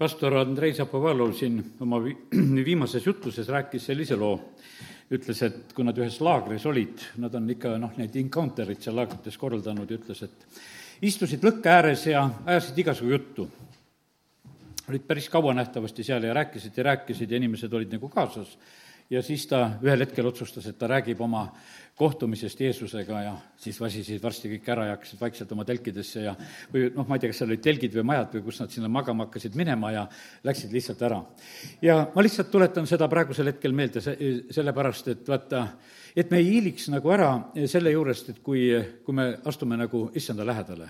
pastor Andrei Zapovalov siin oma vi-, viimases jutluses rääkis sellise loo, ütles, et kui nad ühes laagris olid, nad on ikka noh, neid encounter'id seal laagrites korraldanud ja ütles, et istusid lõkke ääres ja ajasid igasugu juttu. olid päris kaua nähtavasti seal ja rääkisid ja rääkisid ja inimesed olid nagu kaasas ja siis ta ühel hetkel otsustas, et ta räägib oma kohtumisest Jeesusega ja siis vasisid varsti kõik ära ja hakkasid vaikselt oma telkidesse ja või noh, ma ei tea, kas seal olid telgid või majad või kus nad sinna magama hakkasid minema ja läksid lihtsalt ära. ja ma lihtsalt tuletan seda praegusel hetkel meelde se-, sellepärast, et vaata, et me ei hiiliks nagu ära selle juurest, et kui, kui me astume nagu issanda lähedale.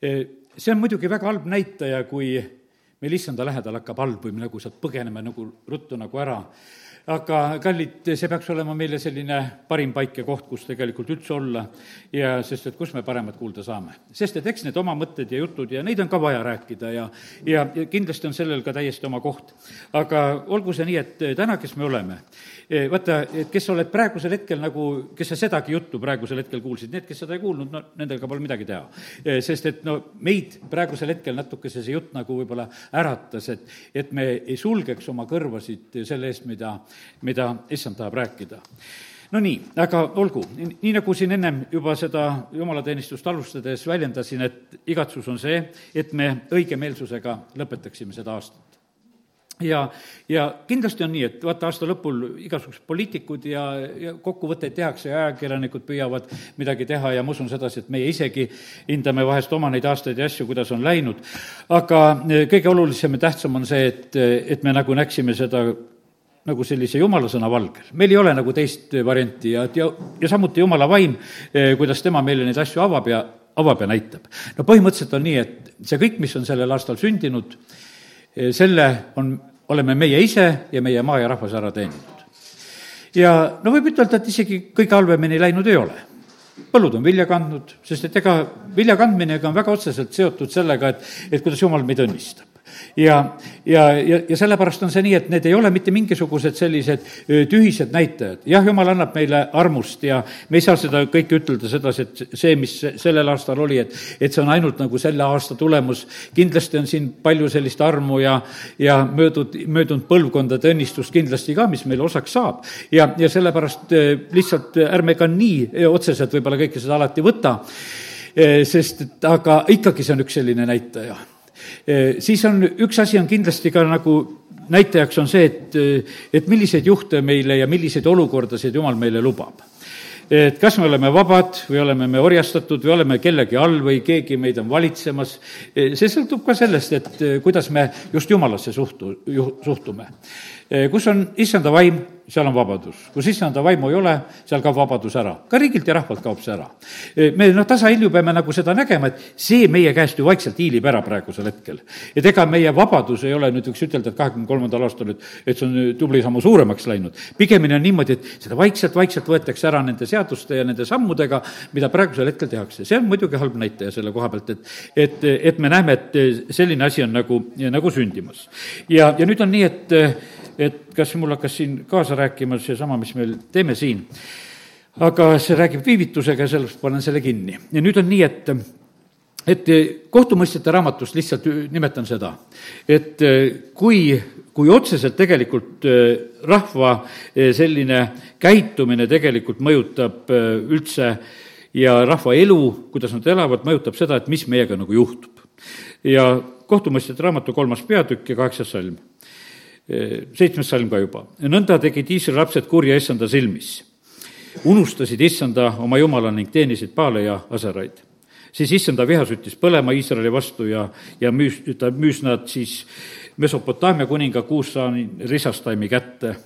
see on muidugi väga halb näitaja, kui meil issanda lähedal hakkab halb või me nagu sealt põgeneme nagu ruttu nagu ära aga kallid, see peaks olema meile selline parim paik ja koht, kus tegelikult üldse olla ja sest et kus me paremat kuulda saame. sest et eks need oma mõtted ja jutud ja neid on ka vaja rääkida ja, ja, ja kindlasti on sellel ka täiesti oma koht. aga olgu see nii, et täna, kes me oleme, e, vaata, et kes oled praegusel hetkel nagu, kes sa sedagi juttu praegusel hetkel kuulsid, need, kes seda ei kuulnud, no nendega pole midagi teha. E, sest et no meid praegusel hetkel natukese see jutt nagu võib-olla äratas, et, et me ei sulgeks oma kõrvasid selle eest, mida mida issand tahab rääkida. no nii, aga olgu, nii nagu siin ennem juba seda jumalateenistust alustades väljendasin, et igatsus on see, et me õigemeelsusega lõpetaksime seda aastat ja, ja kindlasti on nii, et vaata, aasta lõpul igasugused poliitikud ja, ja kokkuvõtteid tehakse ja ajakirjanikud püüavad midagi teha ja ma usun sedasi, et meie isegi hindame vahest oma neid aastaid ja asju, kuidas on läinud. aga kõige olulisem ja tähtsam on see, et, et me nagu näeksime seda nagu sellise jumala sõna valgel. meil ei ole nagu teist varianti ja, ja, ja samuti jumala vaim, eh, kuidas tema meile neid asju avab ja, avab ja näitab. no põhimõtteliselt on nii, et see kõik, mis on sellel aastal sündinud, eh, selle on, oleme meie ise ja meie maa ja rahvas ära teeninud. ja no võib ütelda, et isegi kõige halvemini läinud ei ole põllud on vilja kandnud, sest et ega vilja kandminega on väga otseselt seotud sellega, et, et kuidas Jumal meid õnnistab ja, ja, ja, ja sellepärast on see nii, et need ei ole mitte mingisugused sellised tühised näitajad. jah, jumal annab meile armust ja me ei saa seda kõike ütelda sedasi, et see, mis sellel aastal oli, et, et see on ainult nagu selle aasta tulemus. kindlasti on siin palju sellist armu ja, ja möödunud, möödunud põlvkondade õnnistust kindlasti ka, mis meile osaks saab. ja, ja sellepärast lihtsalt ärme ka nii otseselt võib-olla kõike seda alati võta sest et aga ikkagi see on üks selline näitaja siis on, üks asi on kindlasti ka nagu näitajaks on see, et, eh, et milliseid juhte meile ja milliseid olukordasid Jumal meile lubab et kas me oleme vabad või oleme me orjastatud või oleme kellegi all või keegi meid on valitsemas, see sõltub ka sellest, et kuidas me just Jumalasse suhtu, suhtume. kus on issanda vaim, seal on vabadus. kus issanda vaimu ei ole, seal kaob vabadus ära. ka riigilt ja rahvalt kaob see ära. me noh, tasahilju peame nagu seda nägema, et see meie käest ju vaikselt hiilib ära praegusel hetkel. et ega meie vabadus ei ole nüüd, võiks ütelda, et kahekümne kolmandal aastal, et, et see on tubli sammu suuremaks läinud. pigemini on niimoodi, et seda vaikselt-vaikselt võetakse ära nende seaduste ja nende sammudega, mida praegusel hetkel tehakse. see on muidugi halb näitaja selle koha pealt, et, et, et me näeme, et selline asi on nagu, nagu sündimas. ja, ja nüüd on nii, et et kas mul hakkas siin kaasa rääkima seesama, mis me teeme siin. aga see räägib viivitusega ja sellepärast panen selle kinni. ja nüüd on nii, et et kohtumõistjate raamatust lihtsalt nimetan seda, et kui, kui otseselt tegelikult rahva selline käitumine tegelikult mõjutab üldse ja rahva elu, kuidas nad elavad, mõjutab seda, et mis meiega nagu juhtub. ja kohtumõistjate raamatu kolmas peatükk ja kaheksas salm seitsmes salm ka juba. nõnda tegid Iisraeli lapsed kurja issanda silmis. unustasid issanda oma jumala ning teenisid Paale ja Aseraid. siis issanda viha süttis põlema Iisraeli vastu ja, ja müüs, ta müüs nad siis Mesopotaamia kuninga Kuussaani risastaimi kätte.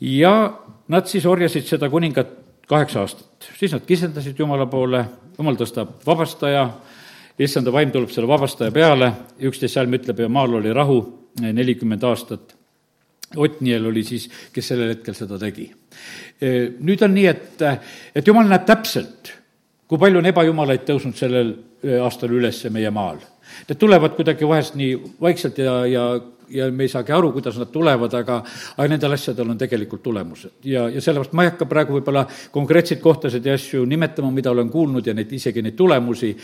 ja nad siis orjasid seda kuningat kaheksa aastat, siis nad kisendasid Jumala poole, Jumal tõstab vabastaja, issanda vaim tuleb selle vabastaja peale, üksteist salm ütleb ja maal oli rahu nelikümmend aastat. Otniel oli siis, kes sellel hetkel seda tegi. nüüd on nii, et, et jumal näeb täpselt, kui palju on ebajumalaid tõusnud sellel aastal üles meie maal. Need tulevad kuidagi vahest nii vaikselt ja, ja ja me ei saagi aru, kuidas nad tulevad, aga, aga nendel asjadel on tegelikult tulemused. ja, ja sellepärast ma ei hakka praegu võib-olla konkreetseid kohtasid ja asju nimetama, mida olen kuulnud ja neid, isegi neid tulemusi,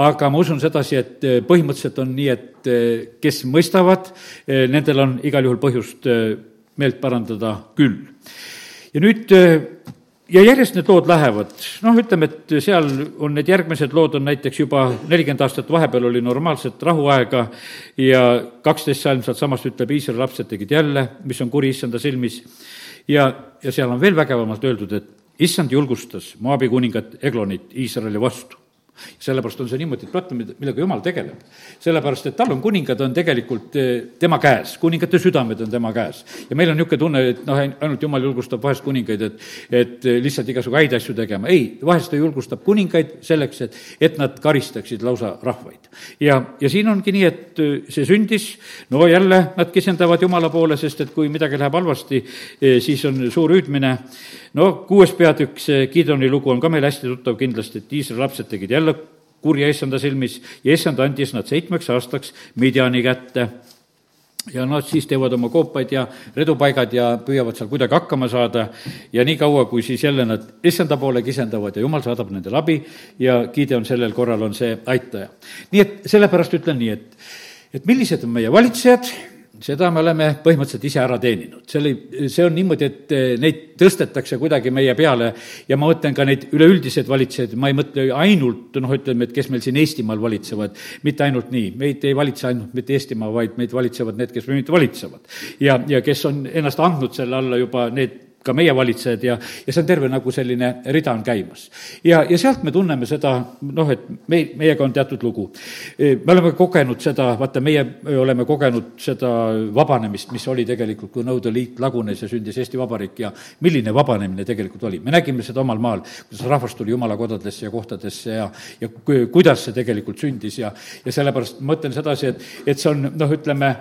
aga ma usun sedasi, et põhimõtteliselt on nii, et kes mõistavad, nendel on igal juhul põhjust meelt parandada küll. ja nüüd ja järjest need lood lähevad, noh, ütleme, et seal on need järgmised lood on näiteks juba nelikümmend aastat vahepeal oli normaalset rahuaega ja kaksteist salm sealtsamast ütleb, Iisraeli lapsed tegid jälle, mis on kuri issanda silmis. ja, ja seal on veel vägevamalt öeldud, et issand julgustas Moabi kuningat Eglonit Iisraeli vastu sellepärast on see niimoodi, et vaata, millega jumal tegeleb. sellepärast, et tal on kuningad, on tegelikult eh, tema käes, kuningate südamed on tema käes. ja meil on niisugune tunne, et noh, ainult jumal julgustab vahest kuningaid, et, et eh, lihtsalt igasugu häid asju tegema. ei, vahest ta julgustab kuningaid selleks, et, et nad karistaksid lausa rahvaid. ja, ja siin ongi nii, et eh, see sündis, no jälle nad kesendavad Jumala poole, sest et kui midagi läheb halvasti, siis on suur hüüdmine no kuues peatükk, see Gideoni lugu on ka meile hästi tuttav kindlasti, et Iisraeli lapsed tegid jälle kurja issanda silmis ja issand andis nad seitsmeks aastaks Midjani kätte. Ja nad siis teevad oma koopaid ja redupaigad ja püüavad seal kuidagi hakkama saada. Ja niikaua, kui siis jälle nad issanda poole kisendavad ja jumal saadab nendele abi ja Gideon sellel korral on see aitaja. nii et sellepärast ütlen nii, et, et millised on meie valitsejad, seda me oleme põhimõtteliselt ise ära teeninud. see oli, see on niimoodi, et eh, neid tõstetakse kuidagi meie peale ja ma mõtlen ka neid üleüldiseid valitsejaid, ma ei mõtle ainult noh, ütleme, et kes meil siin Eestimaal valitsevad, mitte ainult nii, meid ei valitse ainult mitte Eestimaa, vaid meid valitsevad need, kes meid valitsevad. ja, ja kes on ennast andnud selle alla juba need ka meie valitsejad ja, ja see on terve nagu selline rida on käimas. ja, ja sealt me tunneme seda, noh, et me, meiega on teatud lugu. me oleme kogenud seda, vaata, meie oleme kogenud seda vabanemist, mis oli tegelikult, kui Nõukogude Liit lagunes ja sündis Eesti Vabariik ja milline vabanemine tegelikult oli. me nägime seda omal maal, kuidas rahvas tuli jumala kodadesse ja kohtadesse ja, ja kuidas see tegelikult sündis ja, ja sellepärast ma ütlen sedasi, et, et see on, noh, ütleme,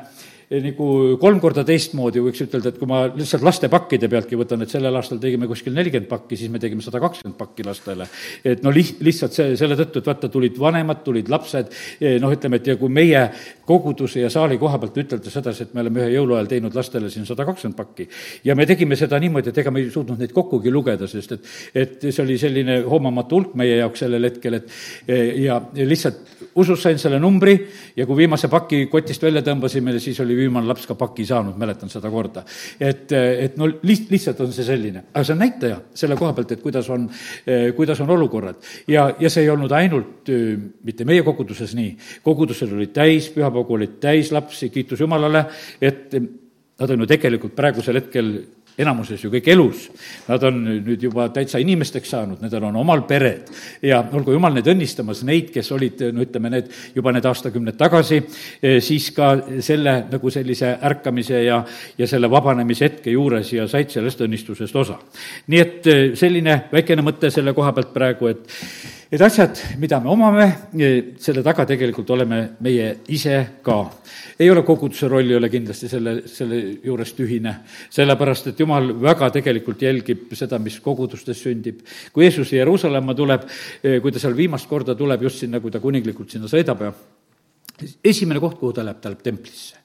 nagu kolm korda teistmoodi, võiks ütelda, et kui ma lihtsalt lastepakkide pealtki võtan, et sellel aastal tegime kuskil nelikümmend pakki, siis me tegime sada kakskümmend pakki lastele. et no liht-, lihtsalt see, selle tõttu, et vaata, tulid vanemad, tulid lapsed, eh, noh, ütleme, et ja kui meie koguduse ja saali koha pealt ütelda sedasi, et me oleme ühe jõuluajal teinud lastele siin sada kakskümmend pakki ja me tegime seda niimoodi, et ega me ei suutnud neid kokkugi lugeda, sest et, et see oli selline hoomamatu hulk meie jaoks sellel hetkel, et eh, ja lihtsalt usus sain selle numbri ja kui viimase paki kotist välja tõmbasime, siis oli viimane laps ka paki saanud, mäletan seda korda. et, et no liht-, lihtsalt on see selline, aga see on näitaja selle koha pealt, et kuidas on, kuidas on olukorrad. ja, ja see ei olnud ainult mitte meie koguduses nii, kogudused olid täis, pühapagu olid täis lapsi, kiitus Jumalale, et nad on ju tegelikult praegusel hetkel enamuses ju kõik elus. Nad on nüüd juba täitsa inimesteks saanud, nendel on omal pered ja olgu jumal neid õnnistamas, neid, kes olid, no ütleme, need juba need aastakümned tagasi, eh, siis ka selle nagu sellise ärkamise ja, ja selle vabanemise hetke juures ja said sellest õnnistusest osa. nii et eh, selline väikene mõte selle koha pealt praegu, et et asjad, mida me omame, eh, selle taga tegelikult oleme meie ise ka ei ole koguduse roll, ei ole kindlasti selle, selle juures tühine. sellepärast, et jumal väga tegelikult jälgib seda, mis kogudustes sündib. kui Jeesus Jeruusalemma tuleb, eh, kui ta seal viimast korda tuleb just sinna, kui ta kuninglikult sinna sõidab ja esimene koht, kuhu ta läheb, ta läheb templisse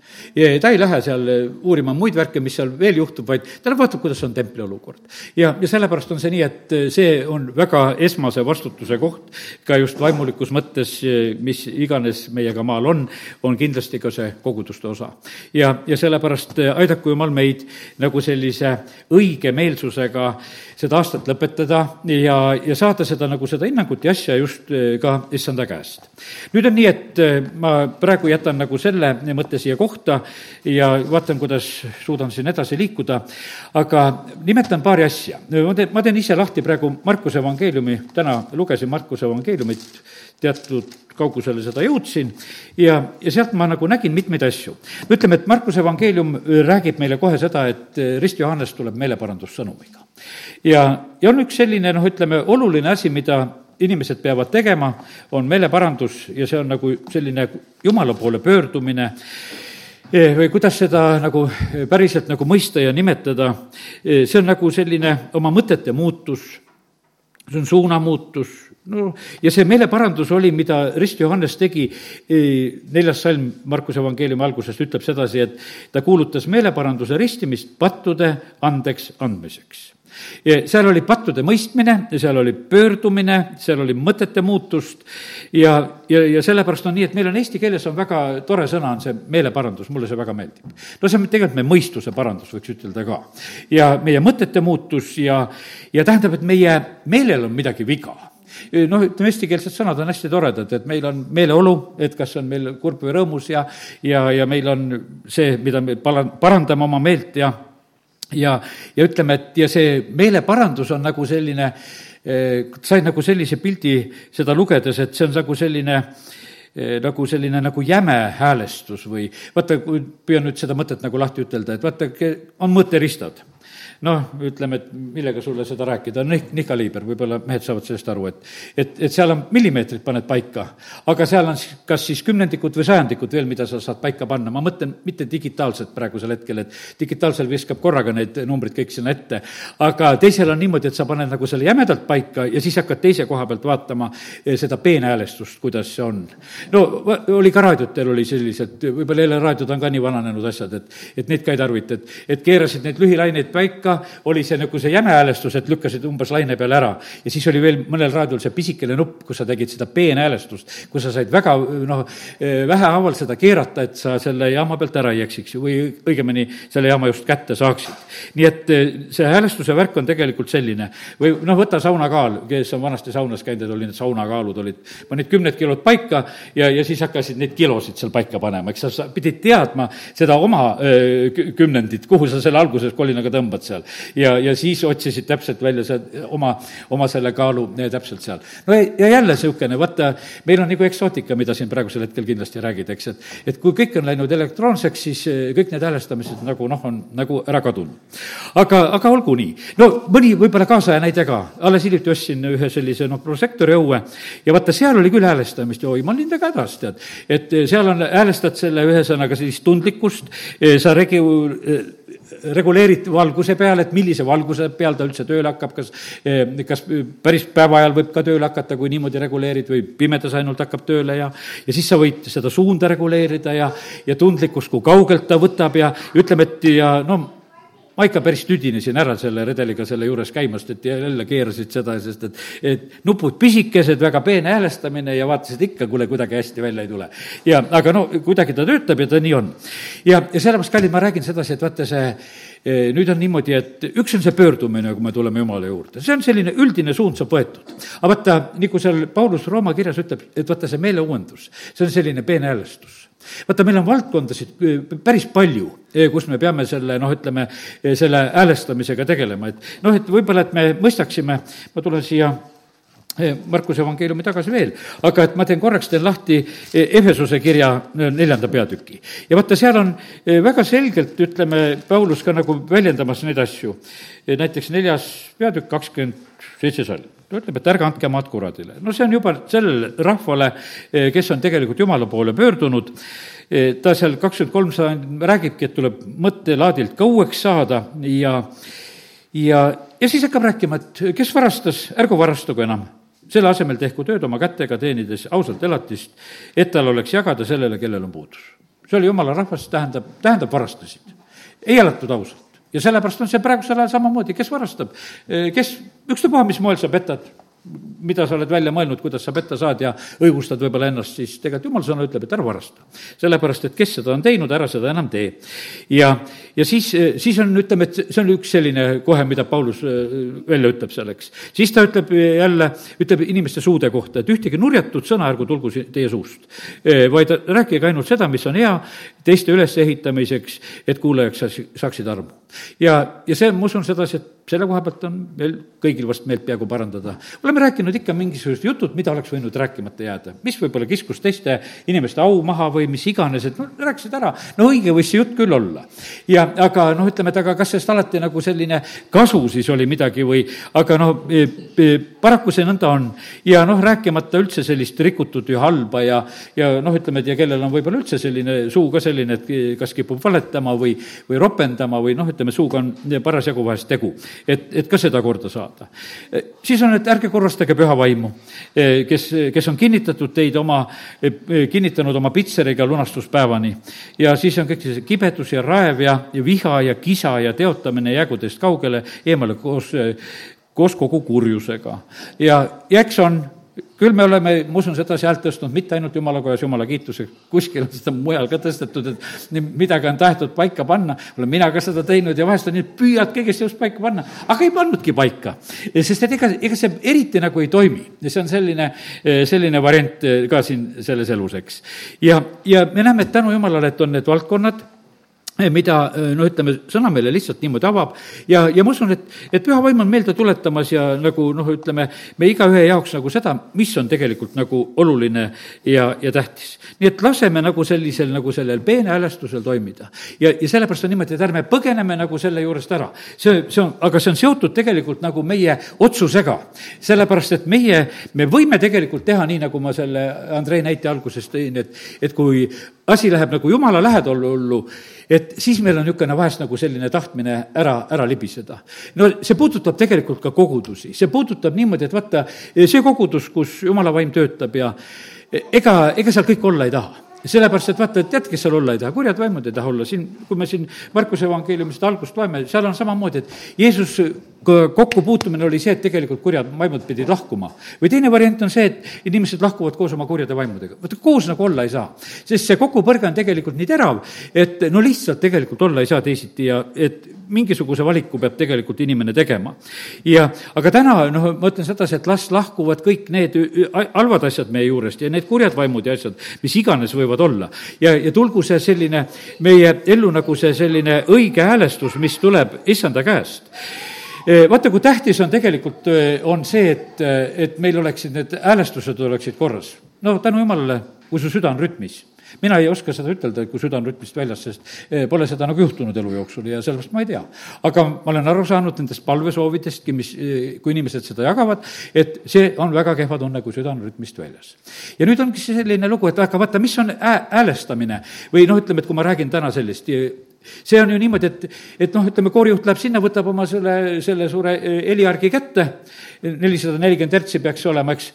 ta ei lähe seal äh, uurima muid värke, mis seal veel juhtub, vaid ta vaatab, kuidas on templi olukord. ja, ja sellepärast on see nii, et äh, see on väga esmase vastutuse koht, ka just vaimulikus mõttes, äh, mis iganes meiega maal on, on kindlasti ka see koguduste osa. ja, ja sellepärast aidaku Jumal meid nagu sellise õige meelsusega seda aastat lõpetada ja, ja saada seda nagu seda hinnangut ja asja just ka issanda käest. nüüd on nii, et ma praegu jätan nagu selle mõtte siia kohta, kohta ja vaatan, kuidas suudan siin edasi liikuda. aga nimetan paari asja. ma teen, ma teen ise lahti praegu Markuse evangeeliumi, täna lugesin Markuse evangeeliumit, teatud kaugusele seda jõudsin ja, ja sealt ma nagu nägin mitmeid asju. ütleme, et Markuse evangeelium räägib meile kohe seda, et Rist Johannes tuleb meeleparandussõnumiga. ja, ja on üks selline noh, ütleme, oluline asi, mida inimesed peavad tegema, on meeleparandus ja see on nagu selline jumala poole pöördumine või kuidas seda nagu eh, päriselt nagu mõista ja nimetada, see on nagu selline oma mõtete muutus, see on suunamuutus, no ja see meeleparandus oli, mida Rist Johannes tegi, e, neljas salm Markuse evangeeliumi algusest ütleb sedasi, et ta kuulutas meeleparanduse ristimist pattude andeks andmiseks seal oli pattude mõistmine, seal oli pöördumine, seal oli mõtete muutust ja, ja, ja sellepärast on nii, et meil on eesti keeles on väga tore sõna, on see meeleparandus, mulle see väga meeldib. no see on tegelikult meie mõistuse parandus, võiks ütelda ka. ja meie mõtete muutus ja, ja tähendab, et meie meelel on midagi viga noh, ütleme, eestikeelsed sõnad on hästi toredad, et meil on meeleolu, et kas on meil kurb või rõõmus ja, ja, ja meil on see, mida me pala-, parandame oma meelt ja, ja, ja ütleme, et ja see meeleparandus on nagu selline, eh, sain nagu sellise pildi seda lugedes, et see on nagu selline eh, nagu selline nagu jäme häälestus või vaata, kui püüan nüüd seda mõtet nagu lahti ütelda, et vaata, on mõtteristad noh, ütleme, et millega sulle seda rääkida, noh, nihkaliiber, võib-olla mehed saavad sellest aru, et et, et seal on millimeetrid paned paika, aga seal on kas siis kümnendikud või sajandikud veel, mida sa saad paika panna, ma mõtlen mitte digitaalselt praegusel hetkel, et digitaalsel viskab korraga need numbrid kõik sinna ette, aga teisel on niimoodi, et sa paned nagu selle jämedalt paika ja siis hakkad teise koha pealt vaatama eh, seda peenhäälestust, kuidas see on. no oli ka raadiotel oli sellised, võib-olla jälle raadiod on ka nii vananenud asjad, et, et neid ka ei tarvita, et, et keerasid neid lühilaineid paika, oli see nagu see jäme häälestus, et lükkasid umbes laine peale ära. ja siis oli veel mõnel raadiol see pisikene nupp, kus sa tegid seda peenhäälestust, kus sa said väga noh, vähehaaval seda keerata, et sa selle jaama pealt ära ei eksiks või õigemini selle jaama just kätte saaksid. nii et eh, see häälestuse värk on tegelikult selline või noh, võta saunakaal, kes on vanasti saunas käinud, olid need saunakaalud olid, panid kümned kilod paika ja, ja siis hakkasid neid kilosid seal paika panema, eks sa, sa pidid teadma seda oma öö, kümnendit, kuhu sa selle alguses kolinaga tõmbad seal ja, ja siis otsisid täpselt välja see oma, oma selle kaalu täpselt seal. no ja, jälle niisugune, vaata, meil on nagu eksootika, mida siin praegusel hetkel kindlasti räägid, eks, et et kui kõik on läinud elektroonseks, siis eh, kõik need häälestamised nagu noh, on nagu ära kadunud. aga, aga olgu nii. no mõni võib-olla kaasaja näide ka, alles hiljuti ostsin ühe sellise noh, prožektori õue ja vaata, seal oli küll häälestamist ja oi, ma olin väga hädas, tead. et eh, seal on, häälestad selle ühesõnaga sellist tundlikkust, eh, sa regi-, reguleerid valguse peal, et millise valguse peal ta üldse tööle hakkab, kas, eh, kas päris päeva ajal võib ka tööle hakata, kui niimoodi reguleerid, või pimedas ainult hakkab tööle ja ja siis sa võid seda suunda reguleerida ja, ja tundlikkust, kui kaugelt ta võtab ja ütleme, et ja no ma ikka päris tüdinesin ära selle redeliga selle juures käimast, et jälle keerasid seda, sest et, et nupud pisikesed, väga peene häälestamine ja vaatasid ikka, kuule, kuidagi hästi välja ei tule. ja aga no kuidagi ta töötab ja ta nii on. ja, ja sellepärast, kallid, ma räägin sedasi, et vaata see eh, nüüd on niimoodi, et üks on see pöördumine, kui me tuleme Jumala juurde, see on selline üldine suund saab võetud. aga vaata, nagu seal Paulus Rooma kirjas ütleb, et vaata see meeleuuendus, see on selline peenhäälestus vaata, meil on valdkondasid päris palju, kus me peame selle, noh, ütleme, selle häälestamisega tegelema, et noh, et võib-olla, et me mõistaksime, ma tulen siia Markuse evangeeliumi tagasi veel, aga et ma teen korraks, teen lahti Efesuse kirja neljanda peatüki. ja vaata, seal on väga selgelt, ütleme, Paulus ka nagu väljendamas neid asju. näiteks neljas peatükk, kakskümmend seitse salm ütleb, et ärge andke maad kuradile. no see on juba sellele rahvale, eh, kes on tegelikult Jumala poole pöördunud, eh, ta seal kakskümmend kolm sa-, räägibki, et tuleb mõttelaadilt ka uueks saada ja ja, ja siis hakkab rääkima, et kes varastas, ärgu varastagu enam. selle asemel tehku tööd oma kätega, teenides ausalt elatist, et tal oleks jagada sellele, kellel on puudus. see oli jumala rahvas, tähendab, tähendab varastasid. ei elatud ausalt ja sellepärast on see praegusel ajal samamoodi, kes varastab, kes ükstapuha, mis moel sa petad mida sa oled välja mõelnud, kuidas sa petta saad ja õigustad võib-olla ennast, siis tegelikult jumal sõna ütleb, et ära varasta. sellepärast, et kes seda on teinud, ära seda enam tee. ja, ja siis, siis on, ütleme, et see on üks selline kohe, mida Paulus äh, välja ütleb selleks. siis ta ütleb jälle, ütleb inimeste suude kohta, et ühtegi nurjatut sõna ärgu tulgu teie suust, äh, vaid rääkige ainult seda, mis on hea teiste ülesehitamiseks, et kuulajaks saaksid armu. ja, ja see, ma usun sedasi, et selle koha pealt on meil kõigil vast meelt peaaegu parandada. oleme rääkinud ikka mingisugused jutud, mida oleks võinud rääkimata jääda, mis võib-olla kiskus teiste inimeste au maha või mis iganes, et noh, rääkisid ära, no õige võis see jutt küll olla. ja aga noh, ütleme, et aga kas sellest alati nagu selline kasu siis oli midagi või, aga noh, e, e, paraku see nõnda on. ja noh, rääkimata üldse sellist rikutud ja halba ja, ja noh, ütleme, et ja kellel on võib-olla üldse selline suu ka selline, et kas kipub valetama või, või ropendama või noh, ütleme, suuga on parasjagu vahest tegu, et, et ka seda korda saada. siis on, et ärge korrastage püha vaimu, kes, kes on kinnitatud teid oma, kinnitanud oma pitseriga lunastuspäevani. ja siis on kõik see kibedus ja raev ja, ja viha ja kisa ja teotamine jäägudest kaugele, eemale koos, koos kogu kurjusega. ja, ja eks on küll me oleme, ma usun, sedasi häält tõstnud mitte ainult jumalakojas jumala kiituseks, kuskil on seda mujal ka tõstetud, et midagi on tahetud paika panna, olen mina ka seda teinud ja vahest on nii, et püüad kõigest just paika panna, aga ei pannudki paika. sest et ega, ega see eriti nagu ei toimi ja see on selline, selline variant ka siin selles elus, eks. ja, ja me näeme, et tänu jumalale, et on need valdkonnad Eh, mida eh, no ütleme, sõna meile lihtsalt niimoodi avab ja, ja ma usun, et, et püha vaim on meelde tuletamas ja nagu noh, ütleme, me igaühe jaoks nagu seda, mis on tegelikult nagu oluline ja, ja tähtis. nii et laseme nagu sellisel, nagu sellel peenhäälestusel toimida. ja, ja sellepärast on niimoodi, et ärme põgeneme nagu selle juurest ära. see, see on, aga see on seotud tegelikult nagu meie otsusega. sellepärast, et meie, me võime tegelikult teha nii, nagu ma selle Andrei näite alguses tõin, et, et kui asi läheb nagu jumala lähedal hullu, et siis meil on niisugune vahest nagu selline tahtmine ära, ära libiseda. no see puudutab tegelikult ka kogudusi, see puudutab niimoodi, et vaata, see kogudus, kus jumala vaim töötab ja ega, ega seal kõik olla ei taha sellepärast, et vaata, et tead, kes seal olla ei taha, kurjad vaimud ei taha olla, siin, kui me siin Markuse evangeeliumist algust loeme, seal on samamoodi, et Jeesus kokkupuutumine oli see, et tegelikult kurjad vaimud pidid lahkuma. või teine variant on see, et inimesed lahkuvad koos oma kurjade vaimudega. vaata, koos nagu olla ei saa. sest see kokkupõrge on tegelikult nii terav, et no lihtsalt tegelikult olla ei saa teisiti ja et mingisuguse valiku peab tegelikult inimene tegema. ja, aga täna, noh, ma ütlen sedasi, et las lahkuvad kõik need halvad asjad meie juurest ja need kurjad vaimud ja asjad, mis iganes võivad olla. ja, ja tulgu see selline meie ellu nagu see selline õige häälestus, mis tuleb issanda käest vaata, kui tähtis on tegelikult, on see, et, et meil oleksid need häälestused oleksid korras. no tänu jumalale, kui su süda on rütmis mina ei oska seda ütelda, kui süda on rütmist väljas, sest eh, pole seda nagu juhtunud elu jooksul ja sellepärast ma ei tea. aga ma olen aru saanud nendest palvesoovidestki, mis, eh, kui inimesed seda jagavad, et see on väga kehva tunne, kui süda on rütmist väljas. ja nüüd ongi see selline lugu, et aga vaata, mis on häälestamine või noh, ütleme, et kui ma räägin täna sellist see on ju niimoodi, et, et noh, ütleme, koorijuht läheb sinna, võtab oma selle, selle suure eh, heliargi kätte, nelisada nelikümmend hertsi peaks olema, eks,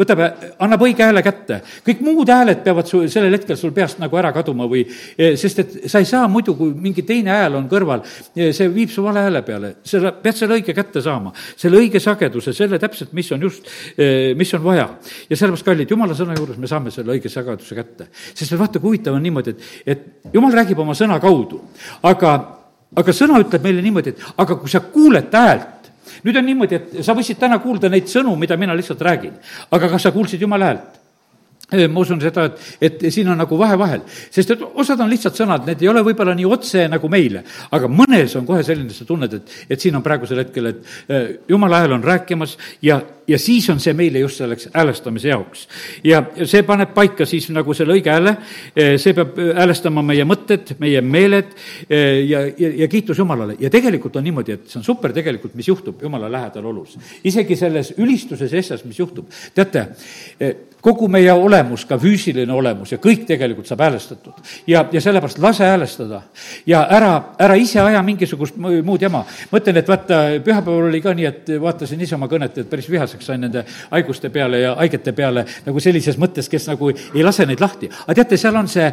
võtab, annab õige hääle kätte. kõik muud hääled peavad su, sellel hetkel sul peast nagu ära kaduma või, e, sest et sa ei saa muidu, kui mingi teine hääl on kõrval, e, see viib su vale hääle peale. selle, pead selle õige kätte saama, selle õige sageduse, selle täpselt, mis on just, e, mis on vaja. ja sellepärast, kallid, jumala sõna juures me saame selle õige sageduse kätte. sest vaata, kui huvitav on niimoodi, et, et jumal räägib oma sõna kaudu, aga aga sõna ütleb meile niimoodi, et aga kui sa kuuled häält, nüüd on niimoodi, et sa võisid täna kuulda neid sõnu, mida mina lihtsalt räägin, aga kas sa kuulsid Jumala häält? ma usun seda, et, et siin on nagu vahe vahel, sest et osad on lihtsad sõnad, need ei ole võib-olla nii otse nagu meile, aga mõnes on kohe selline, sa tunned, et, et siin on praegusel hetkel, et jumala hääl on rääkimas ja ja siis on see meile just selleks häälestamise jaoks. ja see paneb paika siis nagu selle õige hääle, see peab häälestama meie mõtted, meie meeled ja, ja, ja kiitus Jumalale. ja tegelikult on niimoodi, et see on super tegelikult, mis juhtub Jumala lähedal olus. isegi selles ülistuses asjas, mis juhtub. teate, kogu meie olemus, ka füüsiline olemus ja kõik tegelikult saab häälestatud. ja, ja sellepärast lase häälestada ja ära, ära ise aja mingisugust muud jama. mõtlen, et vaata, pühapäeval oli ka nii, et vaatasin ise oma kõnet, et päris vihaseks sain nende haiguste peale ja haigete peale nagu sellises mõttes, kes nagu ei lase neid lahti. aga teate, seal on see,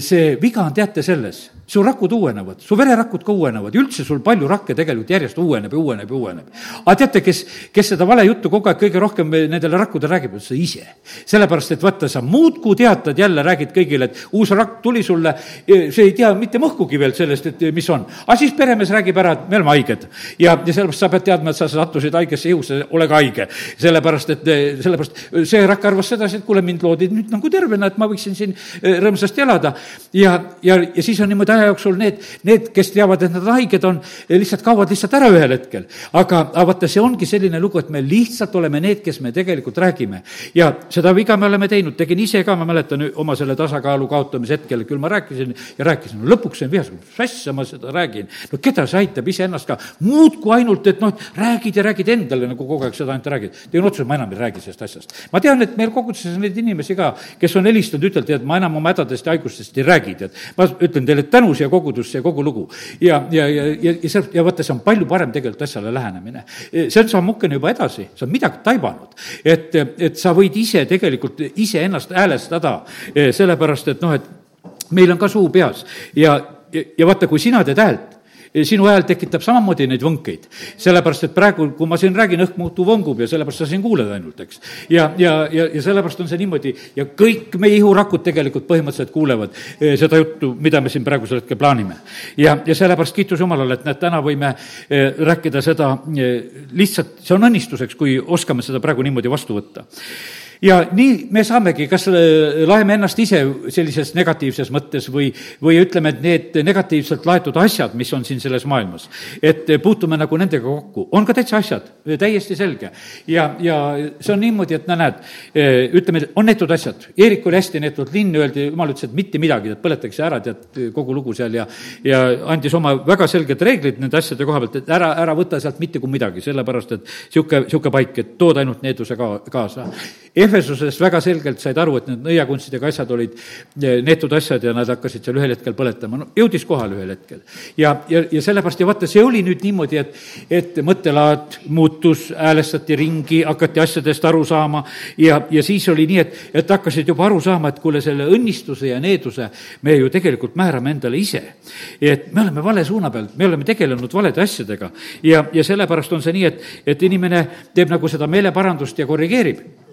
see viga on teate selles su rakud uuenevad, su vererakud ka uuenevad ja üldse sul palju rakke tegelikult järjest uueneb ja uueneb ja uueneb. aga teate, kes, kes seda valejuttu kogu aeg kõige rohkem nendele rakkudele räägib, sa ise. sellepärast, et vaata, sa muudkui teatad jälle, räägid kõigile, et uus rakk tuli sulle, see ei tea mitte mõhkugi veel sellest, et mis on. aga siis peremees räägib ära, et me oleme haiged. ja, ja sellepärast sa pead teadma, et sa sattusid haigesse ihusse, ole ka haige. sellepärast, et sellepärast see rakk arvas sedasi, et kuule, mind loodi nüüd nagu tervena, et ma võiksin siin rõõmsasti elada. Ja, ja, ja siis on niimoodi aja jooksul need, need, kes teavad, et nad haiged on, lihtsalt kaovad lihtsalt ära ühel hetkel. aga, aga vaata, see ongi selline lugu, et me lihtsalt oleme need, kes me tegelikult räägime. ja seda viga me oleme teinud, tegin ise ka, ma mäletan oma selle tasakaalu kaotamise hetkel, küll ma rääkisin ja rääkisin, no lõpuks sain vihaseks, mis asja ma seda räägin. no keda see aitab, iseennast ka. muudkui ainult, et noh, räägid ja räägid endale nagu kogu aeg seda ainult räägid. tegin otsuse, ma enam ei räägi sellest asjast. ma tean, et meil koguduses on neid inimesi ka, kes on helistanud, ütelnud, et ma enam oma hädadest ja haigustest asjadest ei räägi, tead. ma ütlen teile, tänu siia kogudusse ja kogu lugu. ja, ja, ja, ja, ja see, ja vaata, see on palju parem tegelikult asjale lähenemine. see on sammukene juba edasi, sa oled midagi taibanud. et, et sa võid ise tegelikult iseennast häälestada, sellepärast et noh, et meil on ka suu peas ja, ja, ja vaata, kui sina teed häält, sinu hääl tekitab samamoodi neid võnkeid. sellepärast, et praegu, kui ma siin räägin, õhk muutub vongub ja sellepärast sa siin kuuled ainult, eks. ja, ja, ja, ja sellepärast on see niimoodi ja kõik meie ihurakud tegelikult põhimõtteliselt kuulevad eh, seda juttu, mida me siin praegusel hetkel plaanime. ja, ja sellepärast kiitus Jumalale, et näed, täna võime eh, rääkida seda eh, lihtsalt, see on õnnistuseks, kui oskame seda praegu niimoodi vastu võtta ja nii me saamegi, kas laeme ennast ise sellises negatiivses mõttes või, või ütleme, et need negatiivselt laetud asjad, mis on siin selles maailmas, et puutume nagu nendega kokku, on ka täitsa asjad, täiesti selge. ja, ja see on niimoodi, et no näed, ütleme, on neetud asjad, Eerik oli hästi neetud linn, öeldi, jumal ütles, et mitte midagi, et põletage ära, tead, kogu lugu seal ja ja andis oma väga selged reeglid nende asjade koha pealt, et ära, ära võta sealt mitte kui midagi, sellepärast et niisugune, niisugune paik, et tood ainult needuse ka kaasa Efesusest väga selgelt said aru, et need nõiakunstidega asjad olid eh, neetud asjad ja nad hakkasid seal ühel hetkel põletama, no jõudis kohale ühel hetkel. ja, ja, ja sellepärast ja vaata, see oli nüüd niimoodi, et, et mõttelaad muutus, häälestati ringi, hakati asjadest aru saama ja, ja siis oli nii, et, et hakkasid juba aru saama, et kuule, selle õnnistuse ja needuse me ju tegelikult määrame endale ise. et me oleme vale suuna peal, me oleme tegelenud valede asjadega ja, ja sellepärast on see nii, et, et inimene teeb nagu seda meeleparandust ja korrigeerib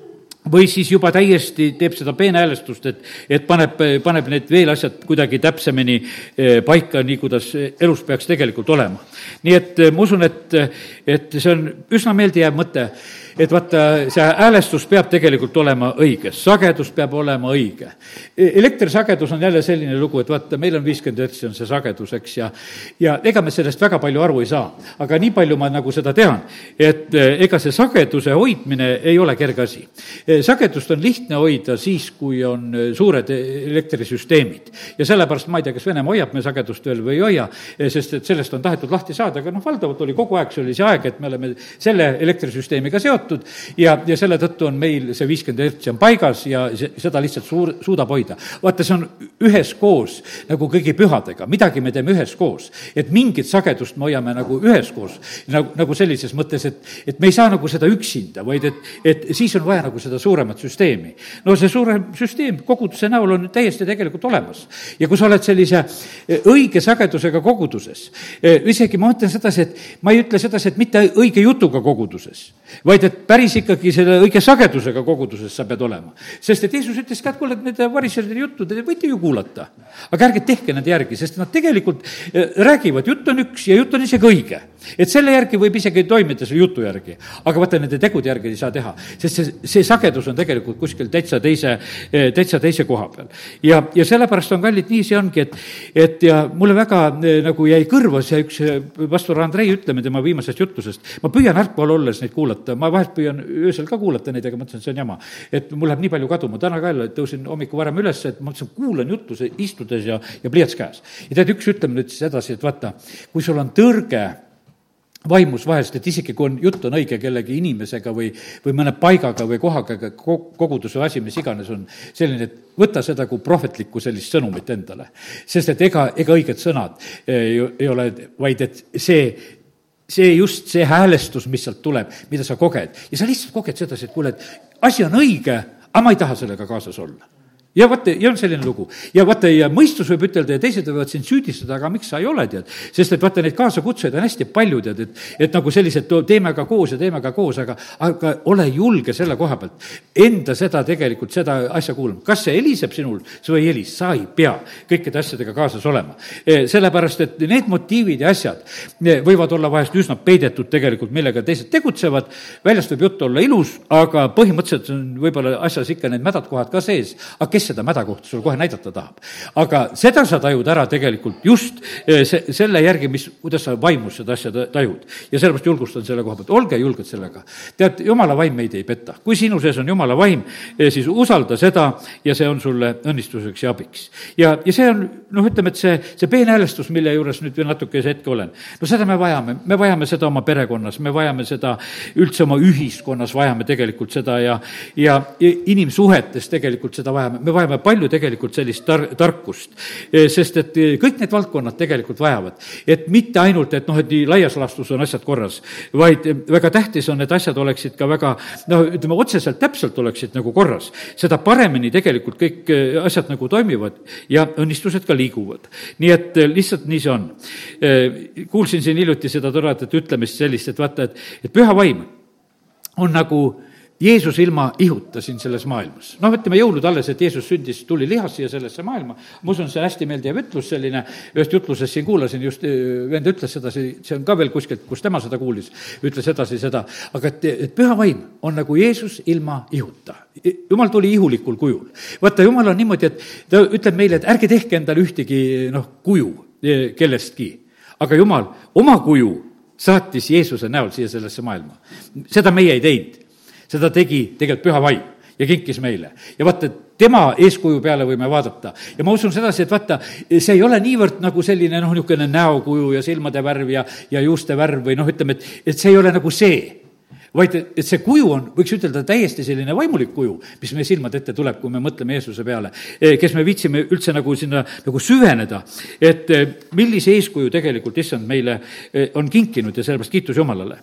või siis juba täiesti teeb seda peenhäälestust, et, et paneb, paneb need veel asjad kuidagi täpsemini eh, paika, nii kuidas elus peaks tegelikult olema. nii et eh, ma usun, et, et see on üsna meeldejääv mõte et vaata, see häälestus peab tegelikult olema õige, sagedus peab olema õige. E, elektrisagedus on jälle selline lugu, et vaata, meil on viiskümmend hertsi on see sagedus, eks, ja ja ega me sellest väga palju aru ei saa. aga nii palju ma nagu seda tean, et e, ega see sageduse hoidmine ei ole kerge asi. E, sagedust on lihtne hoida siis, kui on suured elektrisüsteemid. ja sellepärast ma ei tea, kas Venemaa hoiab me sagedust veel või ei hoia, sest et sellest on tahetud lahti saada, aga noh, valdavalt oli kogu aeg, see oli see aeg, et me oleme selle elektrisüsteemiga seotud, seotud ja, ja selle tõttu on meil see viiskümmend hertsi on paigas ja see, seda lihtsalt suur, suudab hoida. vaata, see on üheskoos nagu kõigi pühadega, midagi me teeme üheskoos. et mingit sagedust me hoiame nagu üheskoos, nagu, nagu sellises mõttes, et, et me ei saa nagu seda üksinda, vaid et, et siis on vaja nagu seda suuremat süsteemi. no see suurem süsteem koguduse näol on täiesti tegelikult olemas. ja kui sa oled sellise e, õige sagedusega koguduses, e, isegi ma mõtlen sedasi, et ma ei ütle sedasi, et mitte õige jutuga koguduses, vaid et et päris ikkagi selle õige sagedusega koguduses sa pead olema. sest et Jeesus ütles ka, et kuule, nende variseride juttu te võite ju kuulata, aga ärge tehke nende järgi, sest nad tegelikult eh, räägivad, jutt on üks ja jutt on isegi õige. et selle järgi võib isegi toimida, selle jutu järgi. aga vaata, nende tegude järgi ei saa teha, sest see, see sagedus on tegelikult kuskil täitsa teise, eh, täitsa teise koha peal. ja, ja sellepärast on kallid, nii see ongi, et, et ja mulle väga eh, nagu jäi kõrva see üks pastor Andrei ütleme tema viimasest jutlusest, ma püüan ärkval olles neid kuulata, ma vahest püüan öösel ka kuulata neid, aga mõtlesin, et see on jama. et mul läheb nii palju kaduma, täna ka jälle tõusin hommikul varem üles, et ma mõtlesin, kuulan juttu istudes ja, ja pliiats käes. ja tead, üks ütlemine ütles edasi, et vaata, kui sul on tõrge vaimus vahest, et isegi kui on, jutt on õige kellegi inimesega või, või mõne paigaga või kohaga, koguduse või asi, mis iganes on selline, et võta seda kui prohvetlikku sellist sõnumit endale. sest et ega, ega õiged sõnad ei, ei ole, vaid et see see just see häälestus, mis sealt tuleb, mida sa koged. ja sa lihtsalt koged sedasi, et kuule, et asi on õige, aga ma ei taha sellega kaasas olla ja vaata, ja on selline lugu. ja vaata, ja mõistus võib ütelda ja teised võivad sind süüdistada, aga miks sa ei ole, tead. sest et vaata, neid kaasakutsujaid on hästi palju, tead, et, et nagu sellised, teeme ka koos ja teeme ka koos, aga, aga ole julge selle koha pealt enda seda tegelikult, seda asja kuulama. kas see heliseb sinul või ei helise, sa ei pea kõikide asjadega kaasas olema. E, sellepärast, et need motiivid ja asjad e, võivad olla vahest üsna peidetud tegelikult, millega teised tegutsevad, väljast võib jutt olla ilus, aga põhimõtteliselt on võib-olla asjas ikka need mädad kohad ka sees, aga kes kes seda mädakohta sulle kohe näidata tahab. aga seda sa tajud ära tegelikult just eh, se-, selle järgi, mis, kuidas sa vaimus seda asja tajud. ja sellepärast julgustan selle koha pealt, olge julged sellega. tead, jumala vaim meid ei peta. kui sinu sees on jumala vaim, eh, siis usalda seda ja see on sulle õnnistuseks ja abiks. ja, ja see on, noh, ütleme, et see, see peenhäälestus, mille juures nüüd veel natukese hetke olen, no seda me vajame, me vajame seda oma perekonnas, me vajame seda üldse oma ühiskonnas, vajame tegelikult seda ja, ja inimsuhetes tegelikult seda vajame, me me vajame palju tegelikult sellist tar-, tarkust. sest et kõik need valdkonnad tegelikult vajavad. et mitte ainult, et noh, et nii laias laastus on asjad korras, vaid väga tähtis on, et asjad oleksid ka väga noh, ütleme otseselt täpselt oleksid nagu korras. seda paremini tegelikult kõik asjad nagu toimivad ja õnnistused ka liiguvad. nii et lihtsalt nii see on. kuulsin siin hiljuti seda toredat ütlemist sellist, et vaata, et, et püha vaim on nagu Jeesus ilma ihuta siin selles maailmas. noh, ütleme jõulud alles, et Jeesus sündis, tuli lihas siia sellesse maailma, ma usun, see on hästi meeldiv ütlus selline, ühest jutlusest siin kuulasin just, vend ütles sedasi, see on ka veel kuskilt, kus tema seda kuulis, ütles edasi seda, aga et, et püha vaim on nagu Jeesus ilma ihuta. jumal tuli ihulikul kujul. vaata, jumal on niimoodi, et ta ütleb meile, et ärge tehke endale ühtegi noh, kuju eh, kellestki, aga jumal oma kuju saatis Jeesuse näol siia sellesse maailma. seda meie ei teinud seda tegi tegelikult püha vaim ja kinkis meile. ja vaata, tema eeskuju peale võime vaadata. ja ma usun sedasi, et vaata, see ei ole niivõrd nagu selline noh, niisugune näokuju ja silmade värv ja, ja juuste värv või noh, ütleme, et, et see ei ole nagu see vaid et see kuju on, võiks ütelda, täiesti selline vaimulik kuju, mis meie silmade ette tuleb, kui me mõtleme Jeesuse peale, e, kes me viitsime üldse nagu sinna nagu süveneda, et e, millise eeskuju tegelikult issand meile e, on kinkinud ja sellepärast kiitus Jumalale.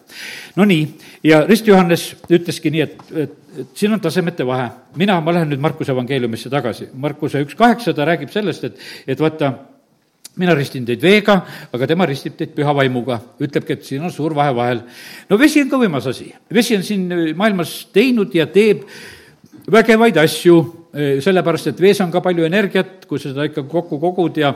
Nonii, ja Rist Johannes ütleski nii, et, et, et siin on tasemete vahe. mina, ma lähen nüüd Markuse evangeeliumisse tagasi, Markuse üks kaheksa, ta räägib sellest, et, et vaata, mina ristin teid veega, aga tema ristib teid püha vaimuga. ütlebki, et siin on suur vahe vahel. no vesi on ka võimas asi. vesi on siin maailmas teinud ja teeb vägevaid asju, sellepärast et vees on ka palju energiat, kui sa seda ikka kokku kogud ja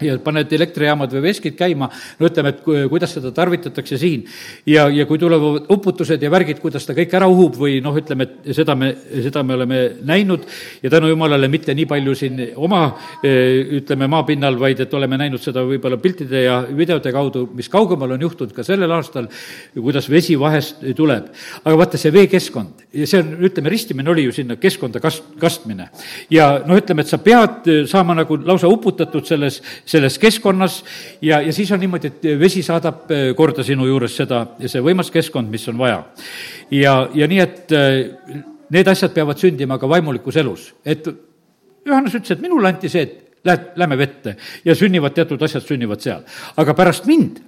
ja paned elektrijaamad või veskid käima, no ütleme, et kuidas seda tarvitatakse siin. ja, ja kui tulevad uputused ja värgid, kuidas ta kõik ära uhub või noh, ütleme, et seda me, seda me oleme näinud ja tänu jumalale mitte nii palju siin oma eh, ütleme, maapinnal, vaid et oleme näinud seda võib-olla piltide ja videote kaudu, mis kaugemal on juhtunud ka sellel aastal, kuidas vesi vahest tuleb. aga vaata, see veekeskkond see on, ütleme, ristimine oli ju sinna keskkonda kast-, kastmine. ja noh, ütleme, et sa pead saama nagu lausa uputatud selles selles keskkonnas ja, ja siis on niimoodi, et vesi saadab eh, korda sinu juures seda, see võimas keskkond, mis on vaja. ja, ja nii, et eh, need asjad peavad sündima ka vaimulikus elus, et Johannes ütles, et minule anti see, et lähed, lähme vette ja sünnivad teatud asjad, sünnivad seal. aga pärast mind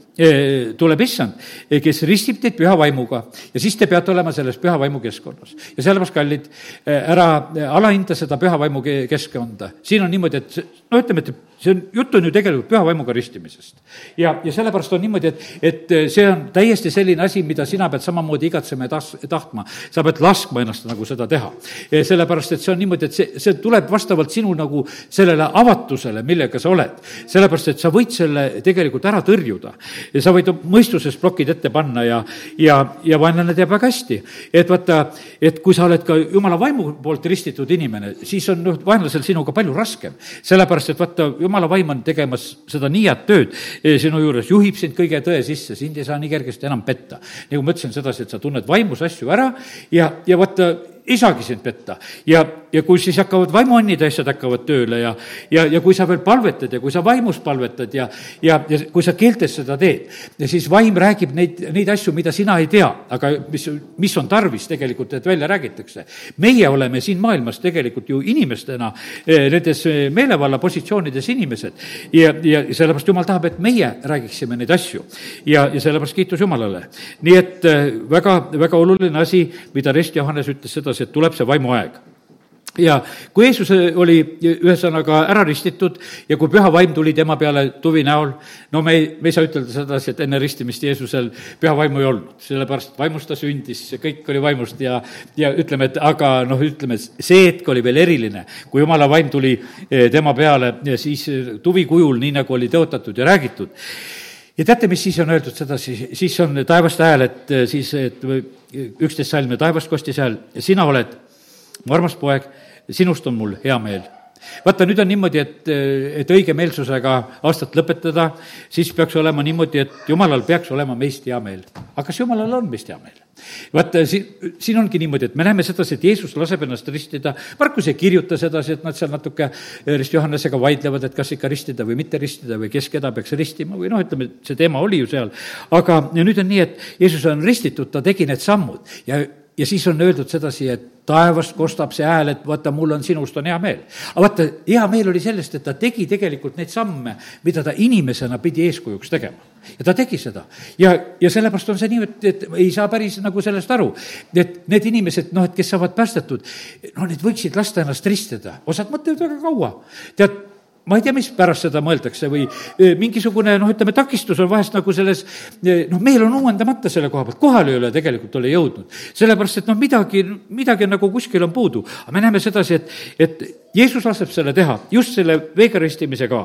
tuleb issand, kes ristib teid püha vaimuga ja siis te peate olema selles püha vaimu keskkonnas. ja sellepärast, kallid, ära alahinda seda püha vaimu keskkonda. siin on niimoodi, et no ütleme, et see on, jutt on ju tegelikult püha vaimuga ristimisest. ja, ja sellepärast on niimoodi, et, et see on täiesti selline asi, mida sina pead samamoodi igatsema ja tas-, tahtma. sa pead laskma ennast nagu seda teha. sellepärast, et see on niimoodi, et see, see tuleb vastavalt sinu nagu sellele avatusele, millega sa oled. sellepärast, et sa võid selle tegelikult ära tõrjuda. Ja sa võid mõistuses plokid ette panna ja, ja, ja vaenlane teab väga hästi, et vaata, et kui sa oled ka jumala vaimu poolt ristitud inimene, siis on noh, vaenlasel sinuga palju raskem. sellepärast, et vaata, jumala vaim on tegemas seda nii head tööd e, sinu juures, juhib sind kõige tõe sisse, sind ei saa nii kergesti enam petta. nagu ma ütlesin sedasi, et sa tunned vaimus asju ära ja, ja vaata, ei saagi sind petta. ja, ja kui siis hakkavad vaimuannide asjad hakkavad tööle ja, ja, ja kui sa veel palvetad ja kui sa vaimus palvetad ja, ja, ja kui sa keeltes seda teed, siis vaim räägib neid, neid asju, mida sina ei tea, aga mis, mis on tarvis tegelikult, et välja räägitakse. meie oleme siin maailmas tegelikult ju inimestena eh, nendes eh, meelevallapositsioonides inimesed ja, ja sellepärast Jumal tahab, et meie räägiksime neid asju. ja, ja sellepärast kiitus Jumalale. nii et eh, väga, väga oluline asi, mida Rest Johannes ütles seda, sedasi, et tuleb see vaimuaeg ja kui Jeesus oli ühesõnaga ära ristitud ja kui püha vaim tuli tema peale tuvi näol, no me ei, me ei saa ütelda sedasi, et enne ristimist Jeesusel püha vaimu ei olnud, sellepärast vaimust ta sündis, kõik oli vaimust ja, ja ütleme, et aga noh, ütleme, see hetk oli veel eriline, kui jumala vaim tuli eh, tema peale ja siis tuvi kujul, nii nagu oli tõotatud ja räägitud. Ja teate, mis siis on öeldud sedasi, siis on taevaste hääl, et eh, siis, et üksteist salm ja taevast kostis hääl, sina oled mu armas poeg, sinust on mul hea meel vaata, nüüd on niimoodi, et, et õigemeelsusega aastat lõpetada, siis peaks olema niimoodi, et jumalal peaks olema meist hea meel. aga kas jumalal on meist hea meel? vaata, siin, siin ongi niimoodi, et me näeme sedasi, et Jeesus laseb ennast ristida, Markus ei kirjuta sedasi, et nad seal natuke Rist Johannesega vaidlevad, et kas ikka ristida või mitte ristida või kes keda peaks ristima või noh, ütleme, see teema oli ju seal. aga nüüd on nii, et Jeesus on ristitud, ta tegi need sammud ja ja siis on öeldud sedasi, et taevast kostab see hääl, et vaata, mul on sinust on hea meel. aga vaata, hea meel oli sellest, et ta tegi tegelikult neid samme, mida ta inimesena pidi eeskujuks tegema. ja ta tegi seda. ja, ja sellepärast on see nii, et, et ei saa päris nagu sellest aru, et need inimesed, noh, et kes saavad päästetud, no need võiksid lasta ennast ristada, osad mõtlevad väga kaua. tead, ma ei tea, mispärast seda mõeldakse või e, mingisugune noh, ütleme, takistus on vahest nagu selles, e, noh, meel on uuendamata selle koha pealt, kohale ei ole tegelikult ole jõudnud. sellepärast, et noh, midagi, midagi nagu kuskil on puudu. aga me näeme sedasi, et, et Jeesus laseb selle teha, just selle veega ristimise ka.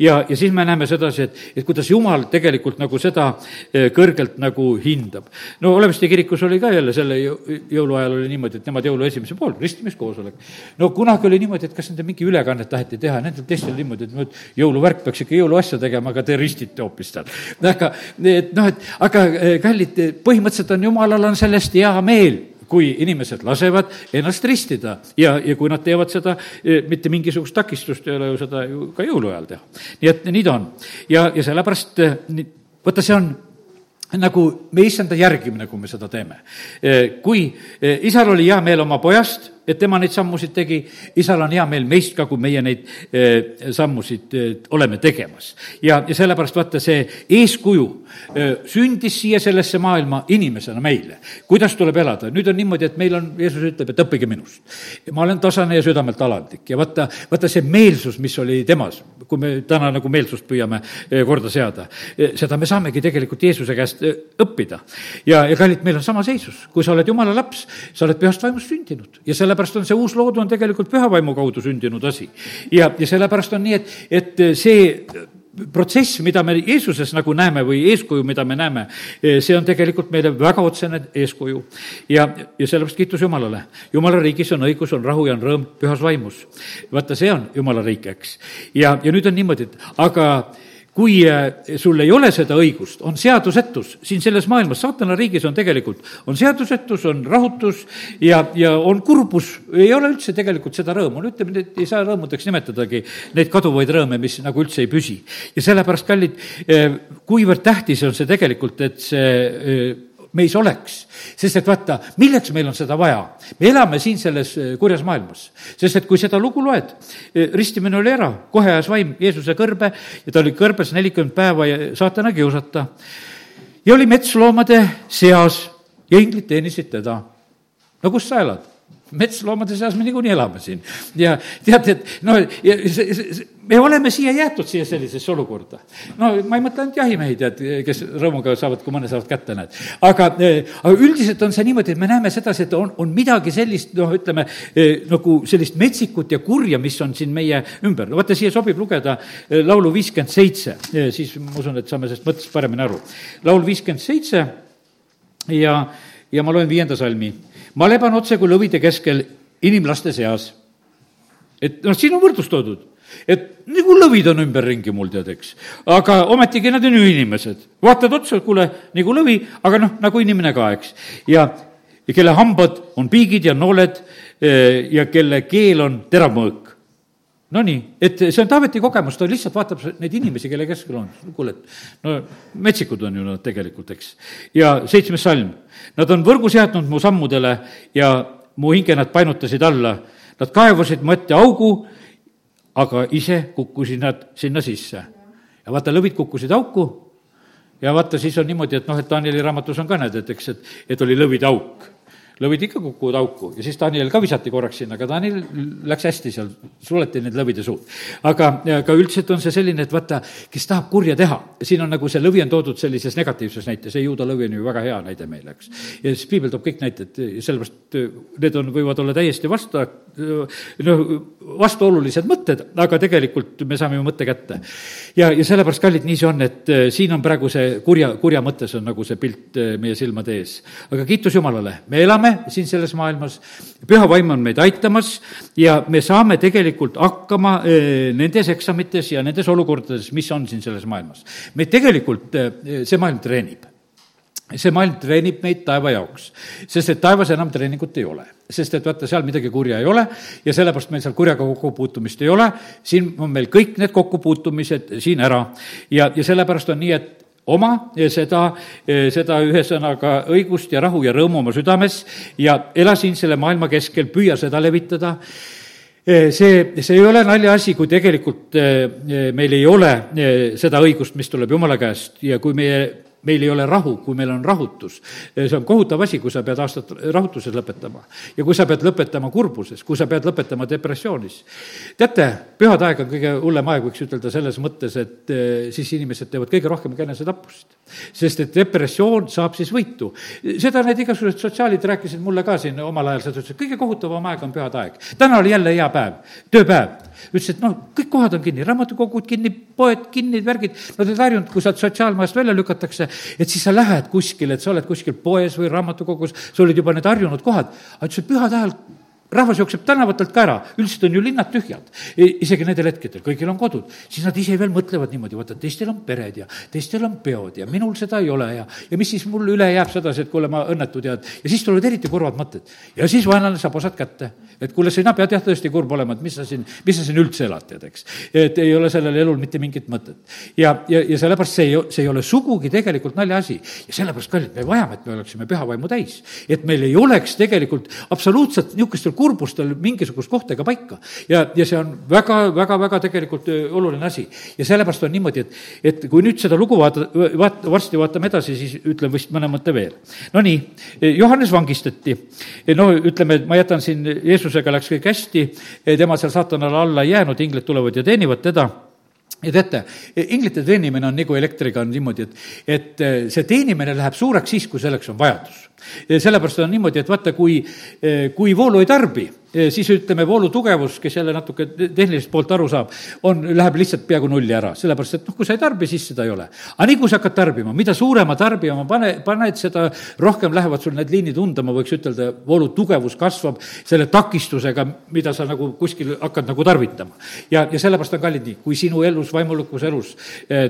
ja, ja siis me näeme sedasi, et, et kuidas Jumal tegelikult nagu seda e, kõrgelt nagu hindab. no Oleviste kirikus oli ka jälle selle jõuluajal oli niimoodi, et nemad jõulu esimese pool, ristimiskoosolek. no kunagi oli niimoodi, et kas nende mingi ülekannet taheti teha, nendel teistel niimoodi, et nüüd jõuluvärk peaks ikka jõuluasja tegema, aga te ristite hoopis tal. aga et noh, et aga eh, kallid, põhimõtteliselt on jumalal on sellest hea meel kui inimesed lasevad ennast ristida ja, ja kui nad teevad seda, eh, mitte mingisugust takistust ei ole ju seda ju ka jõuluajal teha. nii et nii ta on. ja, ja sellepärast, eh, vaata, see on nagu me issanda järgimine, kui me seda teeme. kui isal oli hea meel oma pojast, et tema neid sammusid tegi, isal on hea meel meist ka, kui meie neid eh, sammusid eh, oleme tegemas. ja, ja sellepärast vaata, see eeskuju eh, sündis siia sellesse maailma inimesena meile. kuidas tuleb elada, nüüd on niimoodi, et meil on, Jeesus ütleb, et õppige minust. ma olen tasane ja südamelt alandlik ja vaata, vaata see meelsus, mis oli temas, kui me täna nagu meelsust püüame korda seada, seda me saamegi tegelikult Jeesuse käest õppida. ja, ja kallid, meil on sama seisus, kui sa oled jumala laps, sa oled pühast vaimust sündinud ja sellepärast sellepärast on see uus loodu on tegelikult pühavaimu kaudu sündinud asi. ja, ja sellepärast on nii, et, et see protsess, mida me Jeesuses nagu näeme või eeskuju, mida me näeme, see on tegelikult meile väga otsene eeskuju. ja, ja sellepärast kiitus Jumalale. Jumala riigis on õigus, on rahu ja on rõõm pühas vaimus. vaata, see on Jumala riik, eks. ja, ja nüüd on niimoodi, et aga kui äh, sul ei ole seda õigust, on seadusetus. Siin selles maailmas, saatana riigis on tegelikult, on seadusetus, on rahutus ja, ja on kurbus, ei ole üldse tegelikult seda rõõmu, no ütleme, et ei saa rõõmudeks nimetadagi neid kaduvaid rõõme, mis nagu üldse ei püsi. ja sellepärast, kallid, äh, kuivõrd tähtis on see tegelikult, et see äh, meis oleks. sest et vaata, milleks meil on seda vaja? me elame siin selles eh, kurjas maailmas. sest et kui seda lugu loed, eh, ristimine oli ära, kohe ajas vaim Jeesuse kõrbe ja ta oli kõrbes nelikümmend päeva ja saatana kiusata. ja oli metsloomade seas ja inglid teenisid teda. no kus sa elad? Metsloomade seas me niikuinii elame siin. ja tead, et noh, me oleme siia jäetud, siia sellisesse olukorda. no ma ei mõtle ainult jahimehi, tead, kes rõõmuga saavad, kui mõne saavad kätte, näed. aga, aga üldiselt on see niimoodi, et me näeme sedasi, et on, on midagi sellist, noh, ütleme nagu sellist metsikut ja kurja, mis on siin meie ümber. no vaata, siia sobib lugeda laulu viiskümmend seitse, siis ma usun, et saame sellest mõttest paremini aru. laul viiskümmend seitse ja, ja ma loen viienda salmi ma leban otse kui lõvide keskel inimlaste seas. et noh, siin on võrdlus toodud, et nagu lõvid on ümberringi mul, tead, eks. aga ometigi nad on ju inimesed. vaatad otsa, kuule, nagu lõvi, aga noh, nagu inimene ka, eks. ja, ja kelle hambad on piigid ja nooled eh, ja kelle keel on teravmõõk. Nonii, et see on Taaveti kogemus, ta lihtsalt vaatab neid inimesi, kelle keskel on, kuule, et no metsikud on ju nad tegelikult, eks. ja seitsmes salm, nad on võrgu seadnud mu sammudele ja mu hinge nad painutasid alla. Nad kaevasid mu ette augu, aga ise kukkusid nad sinna sisse. ja vaata, lõvid kukkusid auku ja vaata, siis on niimoodi, et noh, et Danieli raamatus on ka näed, et eks, et, et oli lõvide auk lõvid ikka kukuvad auku ja siis Daniel ka visati korraks sinna, aga Daniel läks hästi seal, suleti need lõvide suud. aga, aga üldiselt on see selline, et vaata, kes tahab kurja teha, siin on nagu see lõvi on toodud sellises negatiivses näites, see juuda lõvi on ju väga hea näide meile, eks. ja siis piibel toob kõik näited, sellepärast need on, võivad olla täiesti vasta, noh, vastuolulised mõtted, aga tegelikult me saame ju mõtte kätte. ja, ja sellepärast, kallid, nii see on, et siin on praegu see kurja, kurja mõttes on nagu see pilt meie silmade ees. aga kiitus Jumalale, me elame siin selles maailmas, püha vaim on meid aitamas ja me saame tegelikult hakkama nendes eksamites ja nendes olukordades, mis on siin selles maailmas. meid tegelikult see maailm treenib see maailm treenib meid taeva jaoks, sest et taevas enam treeningut ei ole. sest et vaata, seal midagi kurja ei ole ja sellepärast meil seal kurjaga kokkupuutumist ei ole, siin on meil kõik need kokkupuutumised siin ära. ja, ja sellepärast on nii, et oma seda, seda ühesõnaga õigust ja rahu ja rõõmu oma südames ja ela siin selle maailma keskel, püüa seda levitada see, see ei ole naljaasi, kui tegelikult meil ei ole seda õigust, mis tuleb Jumala käest ja kui meie meil ei ole rahu, kui meil on rahutus. see on kohutav asi, kui sa pead aastat rahutuses lõpetama. ja kui sa pead lõpetama kurbuses, kui sa pead lõpetama depressioonis. teate, pühade aeg on kõige hullem aeg, võiks ütelda selles mõttes, et eh, siis inimesed teevad kõige rohkem ka enesetappust. sest et depressioon saab siis võitu. seda need igasugused sotsiaalid rääkisid mulle ka siin omal ajal, seda ütlesid, kõige kohutavam aeg on pühade aeg. täna oli jälle hea päev, tööpäev ütles, et noh, kõik kohad on kinni, raamatukogud kinni, poed kinni, värgid, nad olid harjunud, kui sealt sotsiaalmajast välja lükatakse, et siis sa lähed kuskile, et sa oled kuskil poes või raamatukogus, sul olid juba need harjunud kohad, aga ütles, et pühade ajal rahvas jookseb tänavatelt ka ära, üldiselt on ju linnad tühjad, isegi nendel hetkedel, kõigil on kodud, siis nad ise veel mõtlevad niimoodi, vaata, teistel on pered ja teistel on peod ja minul seda ei ole ja, ja mis siis mul üle jääb sedasi, et kuule, ma õnnetu tead, ja siis tulevad eriti kurvad mõtted. ja siis vaenlane saab osad kätte, et kuule, sina pead jah tõesti kurb olema, et mis sa siin, mis sa siin üldse elad, tead, eks. et ei ole sellel elul mitte mingit mõtet. ja, ja, ja sellepärast see ei, see ei ole sugugi tegelikult naljaasi ja sellepärast, kallid, me vajame, et me oleksime püha vaimu täis. et meil ei oleks tegelikult absoluutselt niisugustel kurbustel mingisugust kohta ega paika. ja, ja see on väga, väga, väga tegelikult oluline asi. ja sellepärast on niimoodi, et, et kui nüüd seda lugu vaata, vaat-, varsti vaatame edasi, siis ütlen vist mõne mõtte veel. Nonii, Johannes vangistati. no ütleme, et ma jätan siin, Jeesusega läks kõik hästi, tema seal saatanale alla ei jäänud, inglid tulevad ja teenivad teda ja teate, inglite teenimine on nagu elektriga on niimoodi, et, et see teenimine läheb suureks siis, kui selleks on vajadus sellepärast on niimoodi, et vaata, kui, kui voolu ei tarbi, siis ütleme, voolu tugevus, kes jälle natuke tehnilisest poolt aru saab, on, läheb lihtsalt peaaegu nulli ära, sellepärast et noh, kui sa ei tarbi, siis seda ei ole. aga nii, kui sa hakkad tarbima, mida suurema tarbijama pane, paned, seda rohkem lähevad sul need liinid undama, võiks ütelda, voolu tugevus kasvab selle takistusega, mida sa nagu kuskil hakkad nagu tarvitama. ja, ja sellepärast on kallid nii, kui sinu elus, vaimulikus elus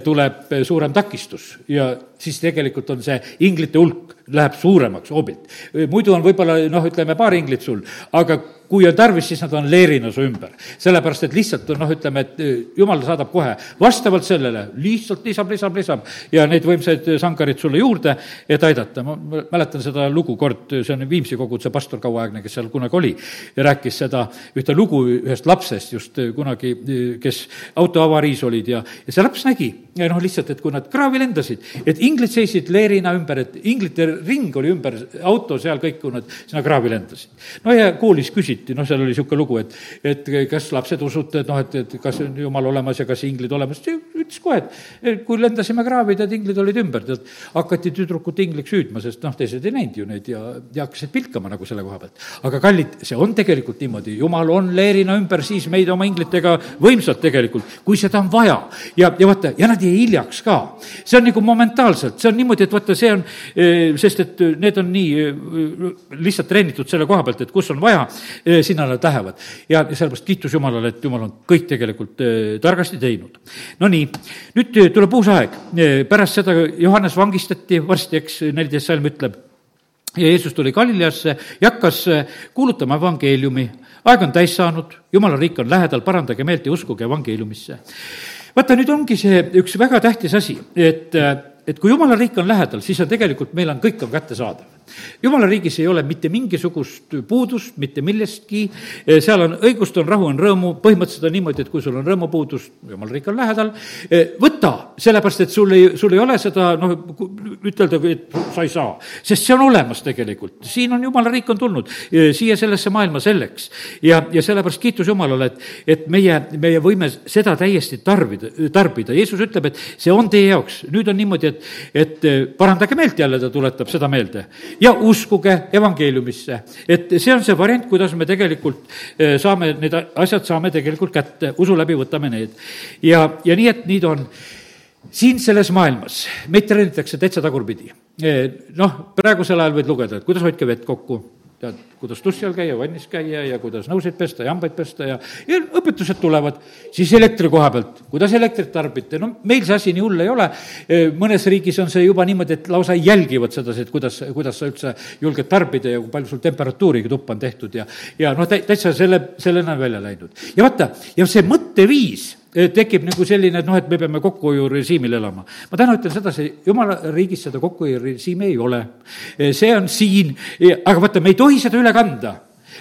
tuleb suurem takistus ja siis tegelikult on see inglite hulk läheb suuremaks hoobilt. muidu on võib-olla noh, ütleme paar inglit sul, aga kui on tarvis, siis nad on leerina su ümber. sellepärast, et lihtsalt noh, ütleme, et eh, jumal saadab kohe vastavalt sellele, lihtsalt lisab, lisab, lisab ja neid võimsaid sankarid sulle juurde, et aidata. ma mäletan seda lugu kord, see on Viimsi koguduse pastor kauaaegne, kes seal kunagi oli, ja rääkis seda ühte lugu ühest lapsest just eh, kunagi, eh, kes autoavariis olid ja, ja see laps nägi, noh, lihtsalt, et kui nad kraavi lendasid, et inglid seisid leerina ümber, et inglite ring oli ümber auto seal kõik, kui nad sinna kraavi lendasid. no ja koolis küsiti, küsiti, noh, seal oli niisugune lugu, et, et kas lapsed usute, et noh, et, et kas on jumal olemas ja kas inglid olemas, ütles kohe, et kui lendasime kraavi, tead, inglid olid ümber, tead, hakati tüdrukut ingliks hüüdma, sest noh, teised ei näinud ju neid ja, ja hakkasid pilkama nagu selle koha pealt. aga kallid, see on tegelikult niimoodi, jumal on leerina ümber siis meid oma inglitega võimsalt tegelikult, kui seda on vaja. ja, ja vaata, ja nad jäi hiljaks ka. see on nagu momentaalselt, see on niimoodi, et vaata, see on, eh, sest et need on nii eh, lihtsalt treenitud selle koha pealt, et kus on vaja, sinna nad lähevad. ja, sellepärast kiitus Jumalale, et Jumal on kõik tegelikult targasti teinud. Nonii, nüüd tuleb uus aeg, pärast seda Johannes vangistati, varsti, eks, neliteist salm ütleb, ja Jeesus tuli Galileasse ja hakkas kuulutama evangeeliumi. aeg on täis saanud, Jumala riik on lähedal, parandage meelt ja uskuge evangeeliumisse. vaata, nüüd ongi see üks väga tähtis asi, et, et kui Jumala riik on lähedal, siis on tegelikult, meil on, kõik on kättesaadav jumala riigis ei ole mitte mingisugust puudust mitte millestki, seal on õigust, on rahu, on rõõmu, põhimõtteliselt on niimoodi, et kui sul on rõõmupuudus, jumala riik on lähedal, võta, sellepärast et sul ei, sul ei ole seda noh, ütelda, et sa ei saa, sest see on olemas tegelikult. siin on jumala riik on tulnud siia sellesse maailma selleks. Ja, ja sellepärast kiitus Jumalale, et, et meie, meie võime seda täiesti tarbida, tarbida. Jeesus ütleb, et see on teie jaoks, nüüd on niimoodi, et, et parandage meelt jälle, ta tuletab seda meelde ja uskuge evangeeliumisse. et see on see variant, kuidas me tegelikult eh, saame, need asjad saame tegelikult kätte, usu läbi võtame need. ja, ja nii, et nii ta on siin selles maailmas meid treenitakse täitsa tagurpidi. Eh, noh, praegusel ajal võid lugeda, et kuidas hoidke vett kokku tead, kuidas duši all käia, vannis käia ja kuidas nõusid pesta ja hambaid pesta ja, ja õpetused tulevad. siis elektri koha pealt, kuidas elektrit tarbite, no meil see asi nii hull ei ole. E, mõnes riigis on see juba niimoodi, et lausa jälgivad sedasi, et kuidas, kuidas sa üldse julged tarbida ja kui palju sul temperatuuriga tuppa on tehtud ja, ja noh, täitsa selle, sellena on välja läinud. ja vaata, ja see mõtteviis tekib nagu selline, et noh, et me peame kokkuhoiurežiimil elama. ma täna ütlen sedasi, jumala riigis seda kokkuhoiurežiimi ei ole. see on siin, aga vaata, me ei tohi seda üle kanda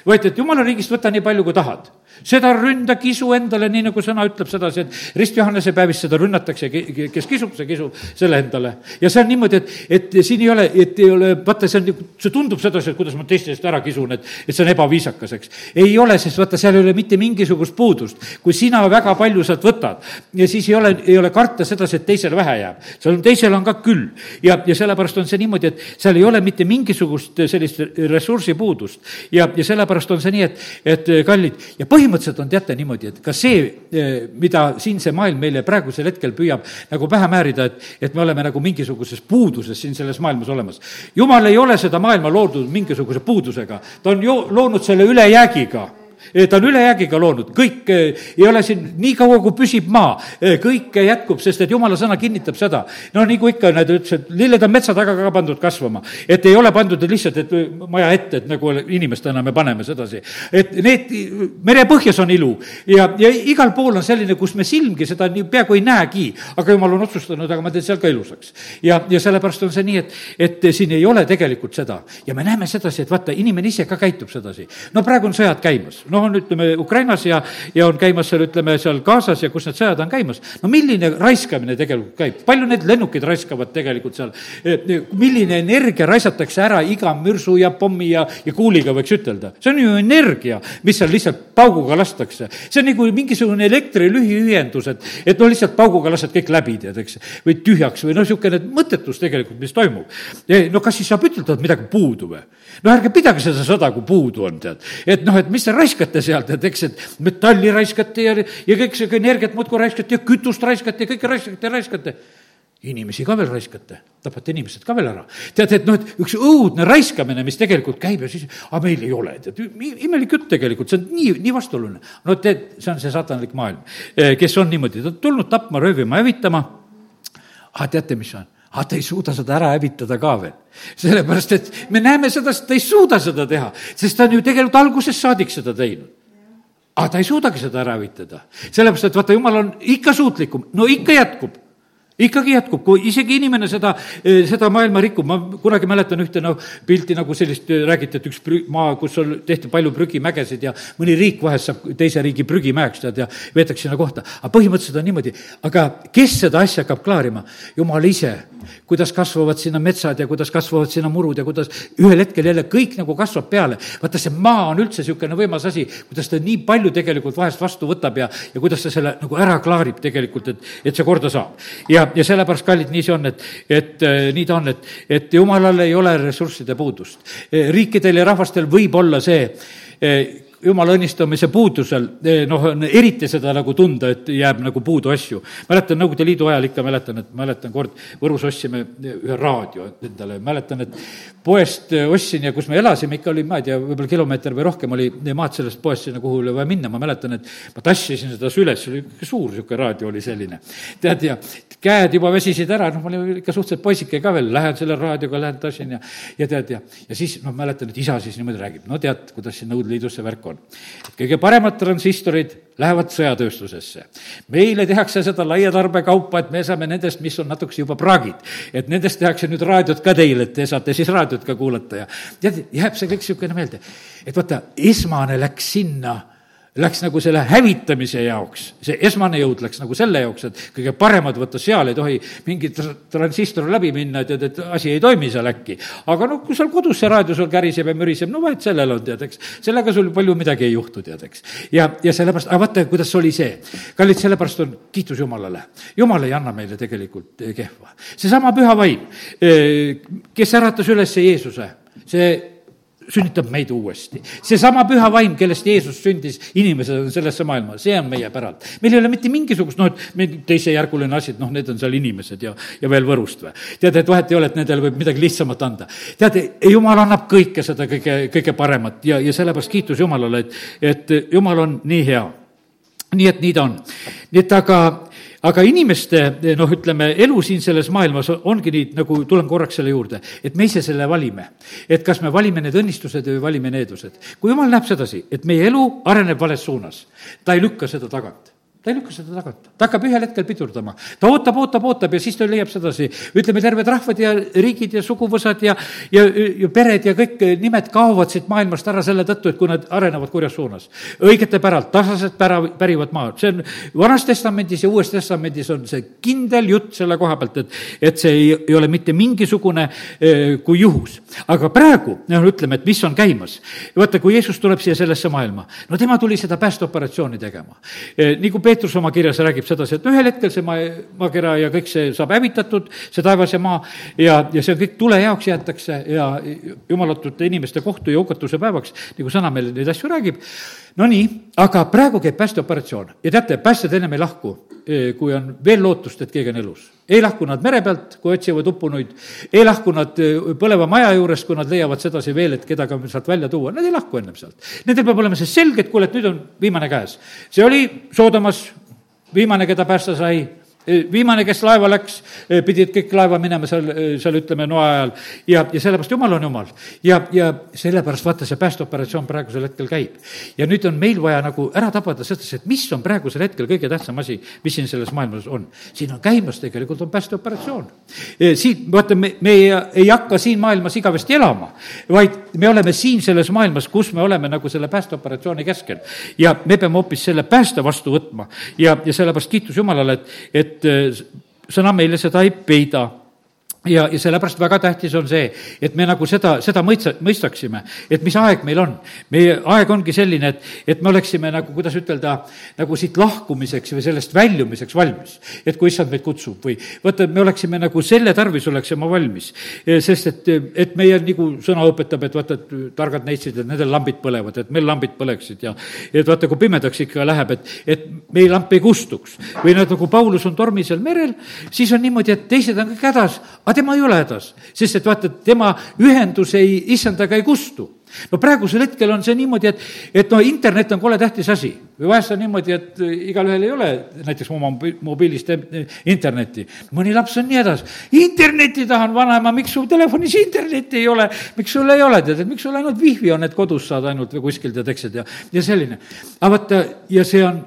vaid et jumala riigist võta nii palju, kui tahad seda ründa, kisu endale, nii nagu sõna ütleb sedasi, et Rist Johannese päevist seda rünnatakse, kes kisub, see kisub selle endale. ja see on niimoodi, et, et siin ei ole, et ei ole, vaata, see on, nagu, see tundub sedasi, et kuidas ma teiste eest ära kisun, et, et see on ebaviisakas, eks. ei ole, sest vaata, seal ei ole mitte mingisugust puudust. kui sina väga palju sealt võtad ja siis ei ole, ei ole karta sedasi, et teisele vähe jääb. seal on, teisel on ka küll. ja, ja sellepärast on see niimoodi, et seal ei ole mitte mingisugust sellist ressursipuudust. ja, ja sellepärast on see nii, et, et kallid ja põhimõtteliselt põhimõtteliselt on teate niimoodi, et ka see, eh, mida siin see maailm meile praegusel hetkel püüab nagu pähe määrida, et, et me oleme nagu mingisuguses puuduses siin selles maailmas olemas. jumal ei ole seda maailma loodud mingisuguse puudusega, ta on ju loonud selle ülejäägiga ta on ülejäägiga loonud, kõik ei ole siin nii kaua, kui püsib maa, kõik jätkub, sest et jumala sõna kinnitab seda. no nagu ikka, nad ütlesid, lilled on metsa taga ka pandud kasvama, et ei ole pandud lihtsalt, et maja ette, et nagu inimestena me paneme sedasi. et need, merepõhjas on ilu ja, ja igal pool on selline, kus me silmgi seda nii peaaegu ei näegi, aga jumal on otsustanud, aga ma teen seal ka ilusaks. ja, ja sellepärast on see nii, et, et siin ei ole tegelikult seda ja me näeme sedasi, et vaata, inimene ise ka käitub sedasi. no praegu on sõjad käimas noh, on ütleme Ukrainas ja, ja on käimas seal, ütleme seal Gazas ja kus need sõjad on käimas. no milline raiskamine tegelikult käib, palju need lennukid raiskavad tegelikult seal, milline energia raisatakse ära iga mürsu ja pommi ja, ja kuuliga, võiks ütelda. see on ju energia, mis seal lihtsalt pauguga lastakse. see on nagu mingisugune elektrilühiühendus, et, et no lihtsalt pauguga lased kõik läbi, tead, eks, või tühjaks või noh, niisugune mõttetus tegelikult, mis toimub. no kas siis saab ütelda, et midagi puudu või? no ärge pidage seda sõda, kui puudu on, tead. et noh, et mis te raiskate sealt, et eks, et metalli raiskate ja, ja kõik see energiat muudkui raiskate ja kütust raiskate ja kõike raiskate ja raiskate inimesi ka veel raiskate, tapate inimesed ka veel ära. tead, et noh, et üks õudne raiskamine, mis tegelikult käib ja siis, aga meil ei ole, tead, imelik jutt tegelikult, see on nii, nii vastuoluline. no tead, see on see saatanlik maailm, eh, kes on niimoodi, ta on tulnud tapma, röövima, hävitama. aga teate, mis on? Aga ta ei suuda seda ära hävitada ka veel. sellepärast, et me näeme seda, ta ei suuda seda teha, sest ta on ju tegelikult algusest saadik seda teinud. aga ta ei suudagi seda ära hävitada, sellepärast et vaata, jumal on ikka suutlikum, no ikka jätkub ikkagi jätkub, kui isegi inimene seda, seda maailma rikub, ma kunagi mäletan ühte noh, pilti nagu sellist, räägiti, et üks prü-, maa, kus on, tehti palju prügimägesid ja mõni riik vahest saab teise riigi prügimäeks, tead, ja veetakse sinna kohta. aga põhimõtteliselt on niimoodi, aga kes seda asja hakkab klaarima? jumal ise, kuidas kasvavad sinna metsad ja kuidas kasvavad sinna murud ja kuidas ühel hetkel jälle kõik nagu kasvab peale. vaata, see maa on üldse niisugune võimas asi, kuidas ta nii palju tegelikult vahest vastu võtab ja, ja kuidas ta selle nagu ära klaarib tegelikult, et, et see korda saab. ja, ja sellepärast, kallid, nii see on, et, et äh, nii ta on, et, et jumalal ei ole ressursside puudust. Äh, riikidel ja rahvastel võib olla see äh, jumala õnnistamise puudusel, eh, noh, on eriti seda nagu tunda, et jääb nagu puudu asju. mäletan Nõukogude Liidu ajal ikka mäletan, et mäletan kord Võrus ostsime ühe raadio endale, mäletan, et poest eh, ostsin ja kus me elasime, ikka oli, ma ei tea, võib-olla kilomeeter või rohkem oli maad sellest poest sinna, kuhu oli vaja minna, ma mäletan, et ma tassisin seda süles, see oli suur niisugune raadio oli selline. tead, ja käed juba väsisid ära, noh, ma olin ikka suhteliselt poisike ka veel, lähen selle raadioga, lähen tassin ja, ja tead, ja, ja siis noh, mäletan, et isa siis niimoodi räägib, no tead, kuidas siin Nõukogude Liidus see värk on. kõige paremad transistorid lähevad sõjatööstusesse. meile tehakse seda laia tarbekaupa, et me saame nendest, mis on natukese juba praagid. et nendest tehakse nüüd raadiot ka teile, et te saate siis raadiot ka kuulata ja tead, jääb see kõik niisugune meelde. et vaata, esmane läks sinna läks nagu selle hävitamise jaoks, see esmane jõud läks nagu selle jaoks, et kõige paremad, vaata seal ei tohi mingi transistor läbi minna, tead, et asi ei toimi seal äkki. aga noh, kui seal kodus see raadio sul käriseb ja müriseb, no vahet sellel on, tead, eks. sellega sul palju midagi ei juhtu, tead, eks. ja, ja sellepärast, aga vaata, kuidas oli see. kallid, sellepärast on kiitus Jumalale. Jumal ei anna meile tegelikult eh, kehva. seesama püha vaim, eh, kes äratas üles Jeesuse, see sünnitab meid uuesti. seesama püha vaim, kellest Jeesus sündis, inimesed on sellesse maailma, see on meie päralt. meil ei ole mitte mingisugust, noh, et teisejärguline asi, et noh, need on seal inimesed ja, ja veel Võrust või. tead, et vahet ei ole, et nendele võib midagi lihtsamat anda. tead, Jumal annab kõike seda kõige, kõige paremat ja, ja sellepärast kiitus Jumalale, et, et Jumal on nii hea. nii et nii ta on. nii et aga aga inimeste noh, ütleme, elu siin selles maailmas ongi nii, nagu tulen korraks selle juurde, et me ise selle valime. et kas me valime need õnnistused või valime needused. kui jumal näeb sedasi, et meie elu areneb vales suunas, ta ei lükka seda tagant ta ei lükka seda tagant, ta hakkab ühel hetkel pidurdama. ta ootab, ootab, ootab ja siis ta leiab sedasi, ütleme, terved rahvad ja riigid ja suguvõsad ja, ja, ja pered ja kõik nimed kaovad siit maailmast ära selle tõttu, et kui nad arenevad kurjas suunas. õigete päralt, tasased pära, pärivad maa, see on Vanas Testamendis ja Uues Testamendis on see kindel jutt selle koha pealt, et, et see ei, ei ole mitte mingisugune eh, kui juhus. aga praegu, noh, ütleme, et mis on käimas. vaata, kui Jeesus tuleb siia sellesse maailma, no tema tuli seda päästeoperatsiooni tegema. Eh, nii kui Peetrus oma kirjas räägib sedasi, et ühel hetkel see maa, maakera ja kõik see saab hävitatud, see taevas ja maa, ja, ja see kõik tule jaoks jäetakse ja jumalatute inimeste kohtu ja hukatuse päevaks, nagu sõna meile neid asju räägib. Nonii, aga praegu käib päästeoperatsioon ja teate, päästjad ennem ei lahku, kui on veel lootust, et keegi on elus. Ei lahku nad mere pealt, kui otsivad uppunuid, ei lahku nad eh, põleva maja juurest, kui nad leiavad sedasi veel, et kedagi sealt välja tuua, nad ei lahku ennem sealt. Nendel peab olema see selge, et kuule, et nüüd on viimane käes. see oli Soodomas viimane, keda päästa sai, viimane, kes laeva läks, pidid kõik laeva minema seal, seal ütleme, noa ajal ja, ja sellepärast Jumal on Jumal. ja, ja sellepärast vaata, see päästeoperatsioon praegusel hetkel käib. ja nüüd on meil vaja nagu ära tabada selles, et mis on praegusel hetkel kõige tähtsam asi, mis siin selles maailmas on. siin on käimas tegelikult, on päästeoperatsioon. siit, vaata, me, me ei, ei hakka siin maailmas igavesti elama, vaid me oleme siin selles maailmas, kus me oleme nagu selle päästeoperatsiooni keskel. ja me peame hoopis selle pääste vastu võtma ja, ja sellepärast kiitus Jumalale, et, et et äh, sõna meile seda ei peida ja, ja sellepärast väga tähtis on see, et me nagu seda, seda mõistsa, mõistaksime, et mis aeg meil on. meie aeg ongi selline, et, et me oleksime nagu, kuidas ütelda, nagu siit lahkumiseks või sellest väljumiseks valmis. et kui issand meid kutsub või vaata, et me oleksime nagu selle tarvis oleksime valmis. sest et, et meie nagu sõna õpetab, et vaata, et targad neitsid, et nendel lambid põlevad, et meil lambid põleksid ja et vaata, kui pimedaks ikka läheb, et, et meie lamp ei kustuks. või noh, nagu Paulus on tormisel merel, siis on niimoodi, et teised on kõik hädas aga tema ei ole hädas, sest et vaata, tema ühendus ei, issandaga ei kustu no praegusel hetkel on see niimoodi, et, et no internet on kole tähtis asi. või vahest on niimoodi, et igalühel ei ole näiteks oma mobiilist internetti. mõni laps on nii hädas, interneti tahan, vanaema, miks sul telefonis internetti ei ole, miks sul ei ole, tead, et miks sul ainult wifi on, et kodus saad ainult või kuskilt ja teksad ja, ja selline. aga vaata, ja see on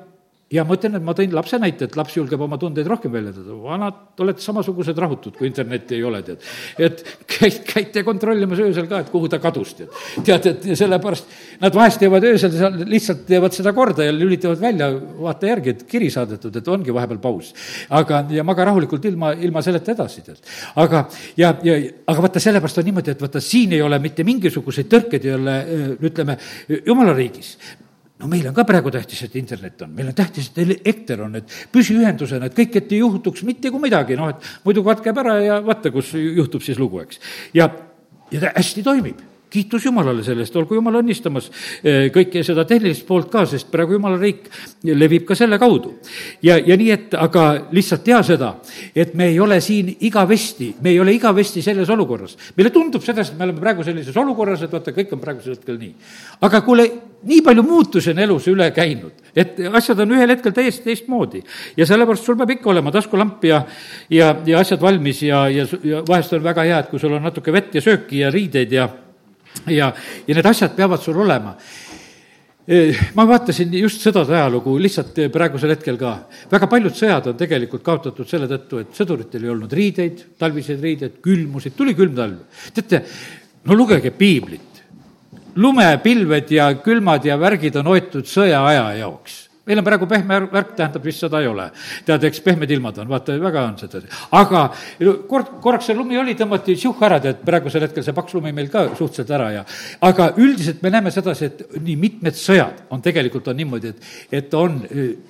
ja ma ütlen, et ma tõin lapse näite, et laps julgeb oma tundeid rohkem väljendada. vanad olete samasugused rahutud, kui internetti ei ole, tead. et käid, käite kontrollimas öösel ka, et kuhu ta kadus, tead. tead, et sellepärast nad vahest teevad öösel seal, lihtsalt teevad seda korda ja lülitavad välja, vaata järgi, et kiri saadetud, et ongi vahepeal paus. aga, ja maga rahulikult ilma, ilma selleta edasi, tead. aga, ja, ja, aga vaata, sellepärast on niimoodi, et vaata, siin ei ole mitte mingisuguseid tõrkeid ei ole, ütleme, jumala riigis no meil on ka praegu tähtis, et internet on, meil on tähtis, et elekter on, et püsiühendusena, et kõik, et ei juhtuks mitte kui midagi, noh, et muidu katkeb ära ja vaata, kus juhtub siis lugu, eks. ja, ja ta hästi toimib kiitus Jumalale selle eest, olgu Jumal õnnistamas eh, kõike seda tehnilist poolt ka, sest praegu Jumala riik levib ka selle kaudu. ja, ja nii, et aga lihtsalt tea seda, et me ei ole siin igavesti, me ei ole igavesti selles olukorras. meile tundub sedasi, et me oleme praegu sellises olukorras, et vaata, kõik on praegusel hetkel nii. aga kuule, nii palju muutusi on elus üle käinud, et asjad on ühel hetkel täiesti teistmoodi. ja sellepärast sul peab ikka olema taskulamp ja, ja, ja asjad valmis ja, ja, ja vahest on väga hea, et kui sul on natuke vett ja sööki ja riideid ja ja, ja need asjad peavad sul olema ma vaatasin just sõdade ajalugu lihtsalt praegusel hetkel ka. väga paljud sõjad on tegelikult kaotatud selle tõttu, et sõduritel ei olnud riideid, talviseid riideid, külmusid, tuli külm talv. teate, no lugege piiblit. lumepilved ja külmad ja värgid on hoitud sõjaaja jaoks meil on praegu pehme värk, tähendab vist seda ei ole. tead, eks pehmed ilmad on, vaata, väga on seda. aga kord, korraks see lumi oli, tõmmati siuh ära, tead, praegusel hetkel see paks lumi meil ka suhteliselt ära ja aga üldiselt me näeme sedasi, et nii mitmed sõjad on tegelikult on niimoodi, et, et on,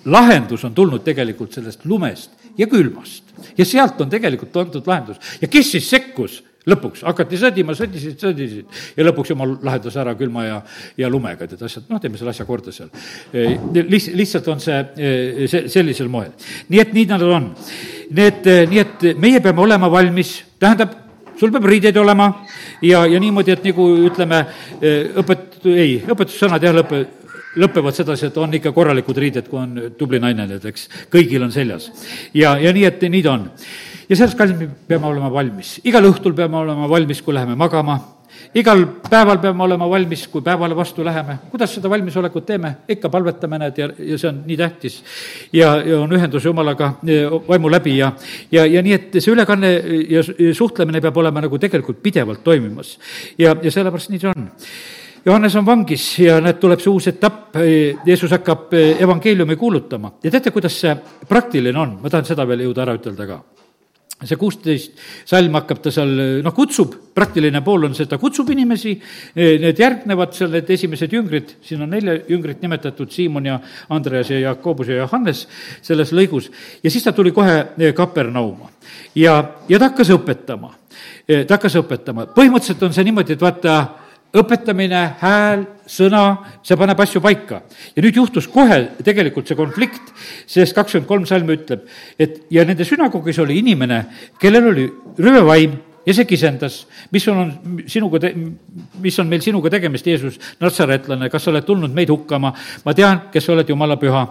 lahendus on tulnud tegelikult sellest lumest ja külmast. ja sealt on tegelikult antud lahendus. ja kes siis sekkus? Lõpuks hakati sõdima, sõdisid, sõdisid ja lõpuks jumal lahendas ära külma ja, ja lumega, tead asjad, noh, teeme selle asja korda seal. Liht-, lihtsalt on see, see sellisel moel. nii et nii nad on. Need, nii et meie peame olema valmis, tähendab, sul peab riideid olema ja, ja niimoodi, et nagu ütleme, õpet-, ei, õpetussõnad jah, lõpe, lõpevad sedasi, et on ikka korralikud riided, kui on tubli naine, et eks kõigil on seljas. ja, ja nii, et nii ta on ja sellest, kallid, me peame olema valmis. igal õhtul peame olema valmis, kui läheme magama igal päeval peame olema valmis, kui päevale vastu läheme. kuidas seda valmisolekut teeme? ikka palvetame, näed, ja, ja see on nii tähtis. ja, ja on ühendus Jumalaga vaimu läbi ja, ja, ja nii, et see ülekanne ja suhtlemine peab olema nagu tegelikult pidevalt toimimas. ja, ja sellepärast nii see on Johannes on vangis ja näed, tuleb see uus etapp, Jeesus hakkab evangeeliumi kuulutama ja teate, kuidas see praktiline on, ma tahan seda veel jõuda ära ütelda ka see kuusteist salm hakkab ta seal, noh, kutsub, praktiline pool on see, ta kutsub inimesi, need järgnevad seal, need esimesed jüngrid, siin on nelja jüngrit nimetatud, Siimon ja Andreas ja Jakobus ja Johannes selles lõigus, ja siis ta tuli kohe eh, Kapernauma. ja, ja ta hakkas õpetama, eh, ta hakkas õpetama, põhimõtteliselt on see niimoodi, et vaata, õpetamine, hääl, sõna, see paneb asju paika. ja nüüd juhtus kohe tegelikult see konflikt, sest kakskümmend kolm salm ütleb, et ja nende sünagoogis oli inimene, kellel oli röövaim ja see kisendas, mis on, on sinuga mis on meil sinuga tegemist, Jeesus, natsaretlane, kas sa oled tulnud meid hukkama? ma tean, kes sa oled, Jumala püha.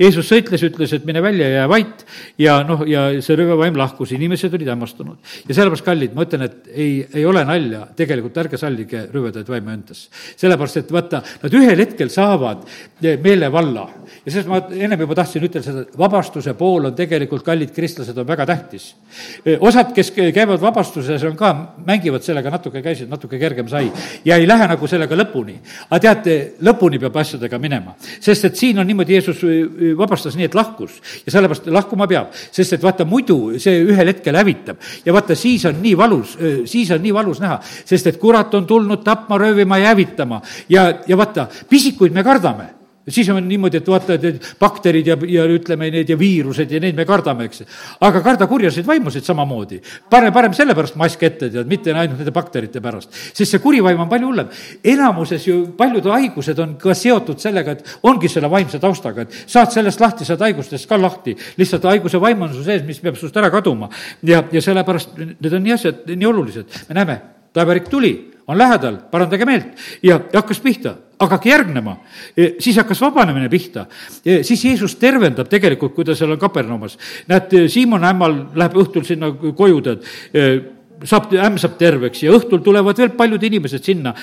Jeesus sõitles, ütles, et mine välja ja jää vait ja noh, ja see röövevaim lahkus, inimesed olid hämmastunud. ja sellepärast, kallid, ma ütlen, et ei, ei ole nalja, tegelikult ärge sallige röövedaid vaime endas. sellepärast, et vaata, nad ühel hetkel saavad meelevalla ja sellest ma ennem juba tahtsin ütelda seda, et vabastuse pool on tegelikult, kallid kristlased, on väga tähtis. osad, kes käivad vabastuses, on ka, mängivad sellega natuke, käisid, natuke kergem sai ja ei lähe nagu sellega lõpuni. aga teate, lõpuni peab asjadega minema, sest et siin on niimoodi, Jeesus vabastas nii, et lahkus. Ja sellepärast lahkuma peab, sest et vaata, muidu see ühel hetkel hävitab. Ja vaata, siis on nii valus, siis on nii valus näha, sest et kurat on tulnud tapma, röövima ja hävitama. Ja, ja vaata, pisikuid me kardame siis on niimoodi, et vaata, et bakterid ja, ja ütleme, need ja viirused ja neid me kardame, eks. aga karda kurjaseid vaimusid samamoodi. pane parem sellepärast mask ette, tead, mitte ainult nende bakterite pärast. sest see kuri vaim on palju hullem. enamuses ju paljud haigused on ka seotud sellega, et ongi selle vaimse taustaga, et saad sellest lahti, saad haigustest ka lahti. lihtsalt haiguse vaim on su sees, mis peab sinust ära kaduma. ja, ja sellepärast need on nii asjad, nii olulised. me näeme, taevarik tuli, on lähedal, parandage meelt ja hakkas pihta hakake järgnema. E, siis hakkas vabanemine pihta. E, siis Jeesus tervendab tegelikult, kui ta seal on Kapernaumas. näed, Siimon ämmal läheb õhtul sinna koju, tead, e, saab, ämm saab terveks ja õhtul tulevad veel paljud inimesed sinna.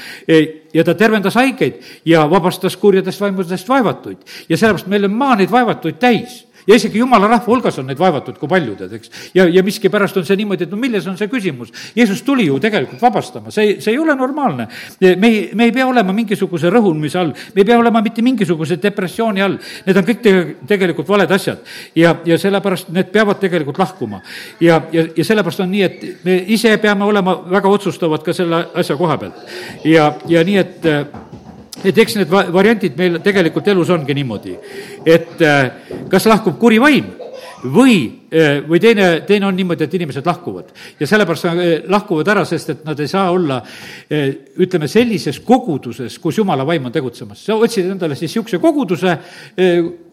ja ta tervendas haigeid ja vabastas kurjadest vaimudest vaevatuid. ja sellepärast meil on maa neid vaevatuid täis ja isegi jumala rahva hulgas on neid vaevatud, kui palju tead, eks. ja, ja miskipärast on see niimoodi, et no milles on see küsimus. Jeesus tuli ju tegelikult vabastama, see, see ei ole normaalne. me ei, me ei pea olema mingisuguse rõhumise all, me ei pea olema mitte mingisuguse depressiooni all. Need on kõik te, tegelikult valed asjad ja, ja sellepärast need peavad tegelikult lahkuma. ja, ja, ja sellepärast on nii, et me ise peame olema väga otsustavad ka selle asja koha pealt. ja, ja nii, et et eks need variandid meil tegelikult elus ongi niimoodi, et äh, kas lahkub kuri vaim või, eh, või teine, teine on niimoodi, et inimesed lahkuvad. ja sellepärast eh, lahkuvad ära, sest et nad ei saa olla eh, ütleme, sellises koguduses, kus jumala vaim on tegutsemas. sa otsid endale siis niisuguse koguduse,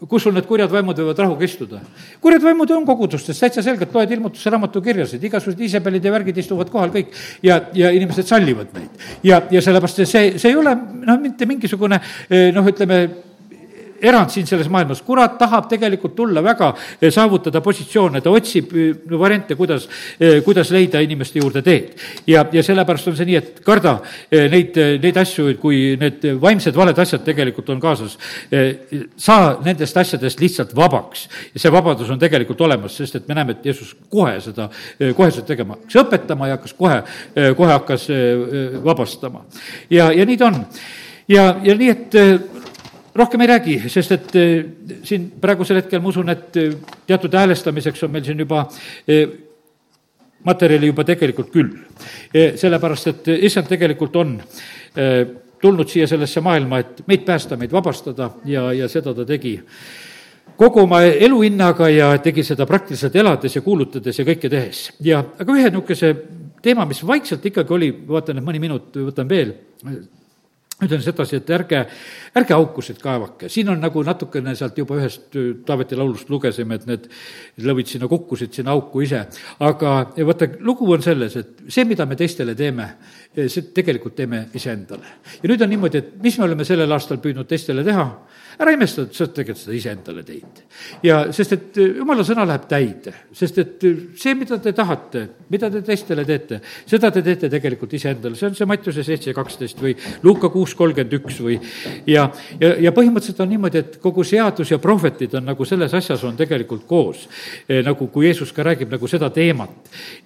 kus sul need kurjad vaimud võivad rahuga istuda. kurjad vaimud on kogudustes, täitsa selgelt loed ilmutuse raamatu kirjasid, igasugused Iisabelid ja värgid istuvad kohal kõik ja, ja inimesed sallivad neid. ja, ja sellepärast see, see ei ole noh, mitte mingisugune noh, ütleme, erand siin selles maailmas, kurat tahab tegelikult tulla väga, eh, saavutada positsioone, ta otsib eh, variante, kuidas, eh, kuidas leida inimeste juurde teed. ja, ja sellepärast on see nii, et karda neid, neid asju, kui need vaimsed valed asjad tegelikult on kaasas, saa nendest asjadest lihtsalt vabaks. ja see vabadus on tegelikult olemas, sest et me näeme, et Jeesus kohe seda, kohe seda tegema, hakkas õpetama ja hakkas kohe, kohe hakkas vabastama. ja, ja nii ta on ja, ja nii, et rohkem ei räägi, sest et eh, siin praegusel hetkel ma usun, et eh, teatud häälestamiseks on meil siin juba eh, materjali juba tegelikult küll. sellepärast, et issand tegelikult on tulnud siia sellesse maailma, et meid päästa, meid vabastada ja, ja seda ta tegi kogu oma eluhinnaga ja tegi seda praktiliselt elades ja kuulutades ja kõike tehes. ja aga ühe niisuguse teema, mis vaikselt ikkagi oli, vaatan, et mõni minut võtan veel, ütlen sedasi, et ärge, ärge aukusid kaevake, siin on nagu natukene sealt juba ühest Taaveti laulust lugesime, et need lõvid sinna kukkusid sinna auku ise. aga vaata, lugu on selles, et see, mida me teistele teeme, see tegelikult teeme iseendale. ja nüüd on niimoodi, et mis me oleme sellel aastal püüdnud teistele teha, ära imesta, et sa oled tegelikult seda iseendale teinud. ja sest, et jumala sõna läheb täide, sest et see, mida te tahate, mida te teistele teete, seda te teete tegelikult iseendale, see on see Mattiuse seitse kaksteist või Luuka kuus kolmkümmend üks või ja, ja, ja põhimõtteliselt on niimoodi, et kogu seadus ja prohvetid on nagu selles asjas on tegelikult koos. nagu kui Jeesus ka räägib nagu seda teemat.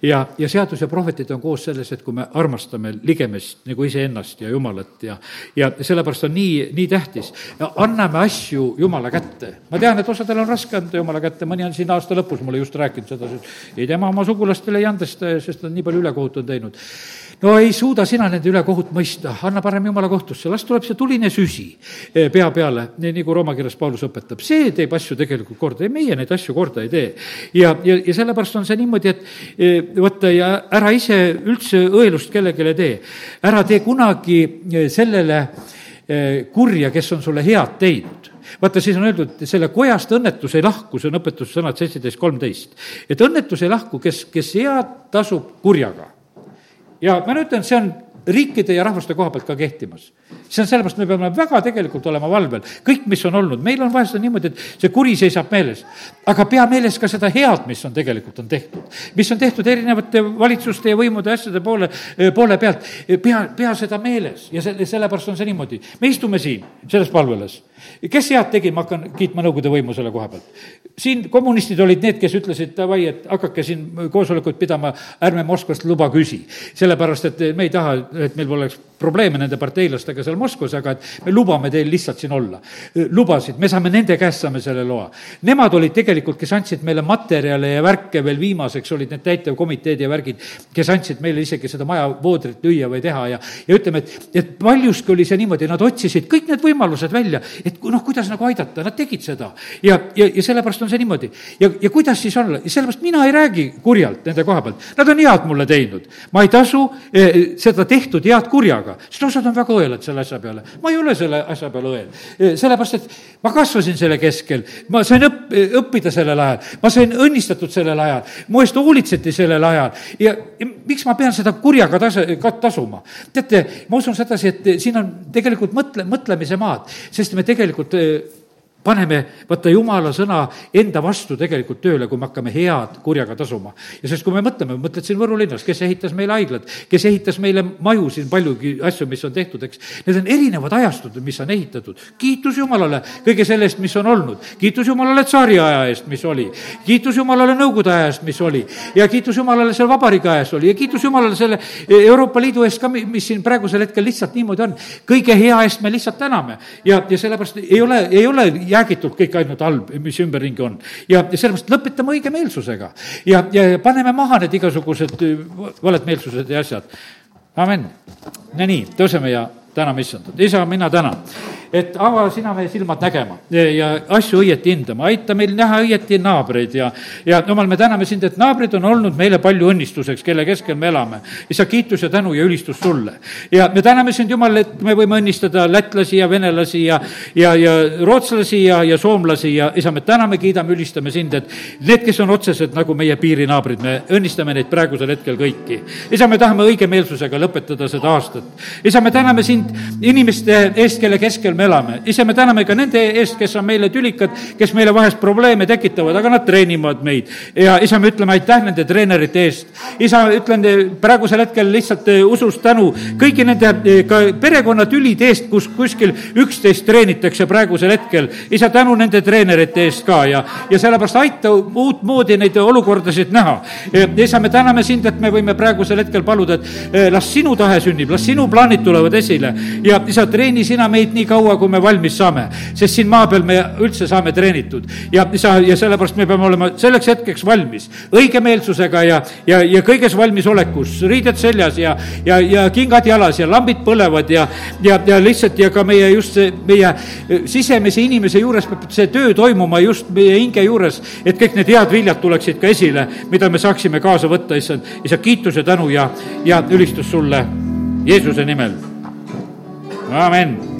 ja, ja seadus ja prohvetid on koos selles, et kui me armastame ligemist nagu iseennast ja Jumalat ja, ja sellepärast on nii, nii tähtis anname asju Jumala kätte. ma tean, et osadel on raske anda Jumala kätte, mõni on siin aasta lõpus mulle just rääkinud seda, ei tema oma sugulastele ei andesta, sest ta nii palju ülekohut on teinud. No ei suuda sina nende ülekohut mõista, anna parem jumala kohtusse, las tuleb see tuline süsi eh, pea peale, nii nagu Rooma kirjas Paulus õpetab, see teeb asju tegelikult korda ja meie neid asju korda ei tee. ja, ja, ja sellepärast on see niimoodi, et eh, vaata ja ära ise üldse õelust kellelegi tee, ära tee kunagi eh, sellele Eh, kurja, kes on sulle head teinud. vaata, siis on öeldud, selle kojast õnnetus ei lahku, see on õpetussõnad seitseteist kolmteist. et õnnetus ei lahku, kes, kes head tasub kurjaga. ja ma ütlen, see on riikide ja rahvaste koha pealt ka kehtimas. see on sellepärast, me peame väga tegelikult olema valvel, kõik, mis on olnud, meil on vahest on niimoodi, et see kuri seisab meeles. aga pea meeles ka seda head, mis on tegelikult, on tehtud. mis on tehtud erinevate valitsuste ja võimude asjade poole, poole pealt, pea, pea seda meeles ja selle, sellepärast on see niimoodi. me istume siin, selles palvelas. kes head tegi, ma hakkan kiitma Nõukogude võimu selle koha pealt. Siin kommunistid olid need, kes ütlesid, davai, et hakake siin koosolekuid pidama, ärme Moskvast luba küsi. sellepärast, et me ei taha et meil poleks probleeme nende parteilastega seal Moskvas, aga et me lubame teil lihtsalt siin olla. lubasid, me saame nende käest, saame selle loa. Nemad olid tegelikult, kes andsid meile materjale ja värke veel viimaseks, olid need täitevkomiteed ja värgid, kes andsid meile isegi seda maja voodrit lüüa või teha ja, ja ütleme, et, et paljuski oli see niimoodi, nad otsisid kõik need võimalused välja, et noh, kuidas nagu aidata, nad tegid seda. ja, ja, ja sellepärast on see niimoodi. ja, ja kuidas siis olla, sellepärast mina ei räägi kurjalt nende koha pealt, nad on head mulle teinud. ma ei tasu eh, seda tehtud head kurjaga aga, sest osad on väga õelad selle asja peale. ma ei ole selle asja peale õel. E, sellepärast, et ma kasvasin selle keskel, ma sain õpp-, õppida sellel ajal, ma sain õnnistatud sellel ajal, mu eest hoolitseti sellel ajal ja, ja miks ma pean seda kurjaga tasa, ka tasuma? teate, ma usun sedasi, et siin on tegelikult mõtle, mõtlemise maad, sest me tegelikult paneme, vaata, jumala sõna enda vastu tegelikult tööle, kui me hakkame head kurjaga tasuma. ja sest kui me mõtleme, mõtled siin Võru linnas, kes ehitas meile haiglad, kes ehitas meile maju siin, paljugi asju, mis on tehtud, eks, need on erinevad ajastud, mis on ehitatud. kiitus Jumalale kõige selle eest, mis on olnud. kiitus Jumalale tsaariaja eest, mis oli. kiitus Jumalale Nõukogude aja eest, mis oli. ja kiitus Jumalale seal vabariigi ajas oli ja kiitus Jumalale selle Euroopa Liidu eest ka, mis siin praegusel hetkel lihtsalt niimoodi on. kõige hea eest me lihtsalt täname ja, ja sellepärast ei ole, ei ole jäägitult kõik ainult halb, mis ümberringi on. ja, ja sellepärast lõpetame õigemeelsusega ja, ja paneme maha need igasugused valed meelsused ja asjad. amin. no nii, tõuseme ja täname issandat. isa, mina tänan et ava sina meie silmad nägema ja asju õieti hindama, aita meil näha õieti naabreid ja, ja jumal, me täname sind, et naabrid on olnud meile palju õnnistuseks, kelle keskel me elame. isa, kiitus ja tänu ja ülistus sulle. ja me täname sind, Jumal, et me võime õnnistada lätlasi ja venelasi ja, ja, ja rootslasi ja, ja soomlasi ja isa, me täname, kiidame, ülistame sind, et need, kes on otsesed nagu meie piirinaabrid, me õnnistame neid praegusel hetkel kõiki. isa, me tahame õigemeelsusega lõpetada seda aastat. isa, me täname sind inimeste eest, kelle keskel me elame. ise me täname ka nende eest, kes on meile tülikad, kes meile vahest probleeme tekitavad, aga nad treenivad meid. ja isa, me ütleme aitäh nende treenerite eest. isa, ütlen praegusel hetkel lihtsalt eh, usust tänu kõigi nende eh, ka perekonnatülide eest, kus kuskil üksteist treenitakse praegusel hetkel. isa, tänu nende treenerite eest ka ja, ja sellepärast aita uutmoodi neid olukordasid näha. isa, me täname sind, et me võime praegusel hetkel paluda, et eh, las sinu tahe sünnib, las sinu plaanid tulevad esile ja isa, treeni sina meid nii kaua, kaua, kui me valmis saame. sest siin maa peal me üldse saame treenitud ja sa, ja sellepärast me peame olema selleks hetkeks valmis. õigemeelsusega ja, ja, ja kõiges valmisolekus, riided seljas ja, ja, ja kingad jalas ja lambid põlevad ja, ja, ja lihtsalt ja ka meie just see, meie sisemise inimese juures peab see töö toimuma just meie hinge juures, et kõik need head viljad tuleksid ka esile, mida me saaksime kaasa võtta, issand, issand, kiitus ja tänu ja, ja ülistus sulle Jeesuse nimel. amin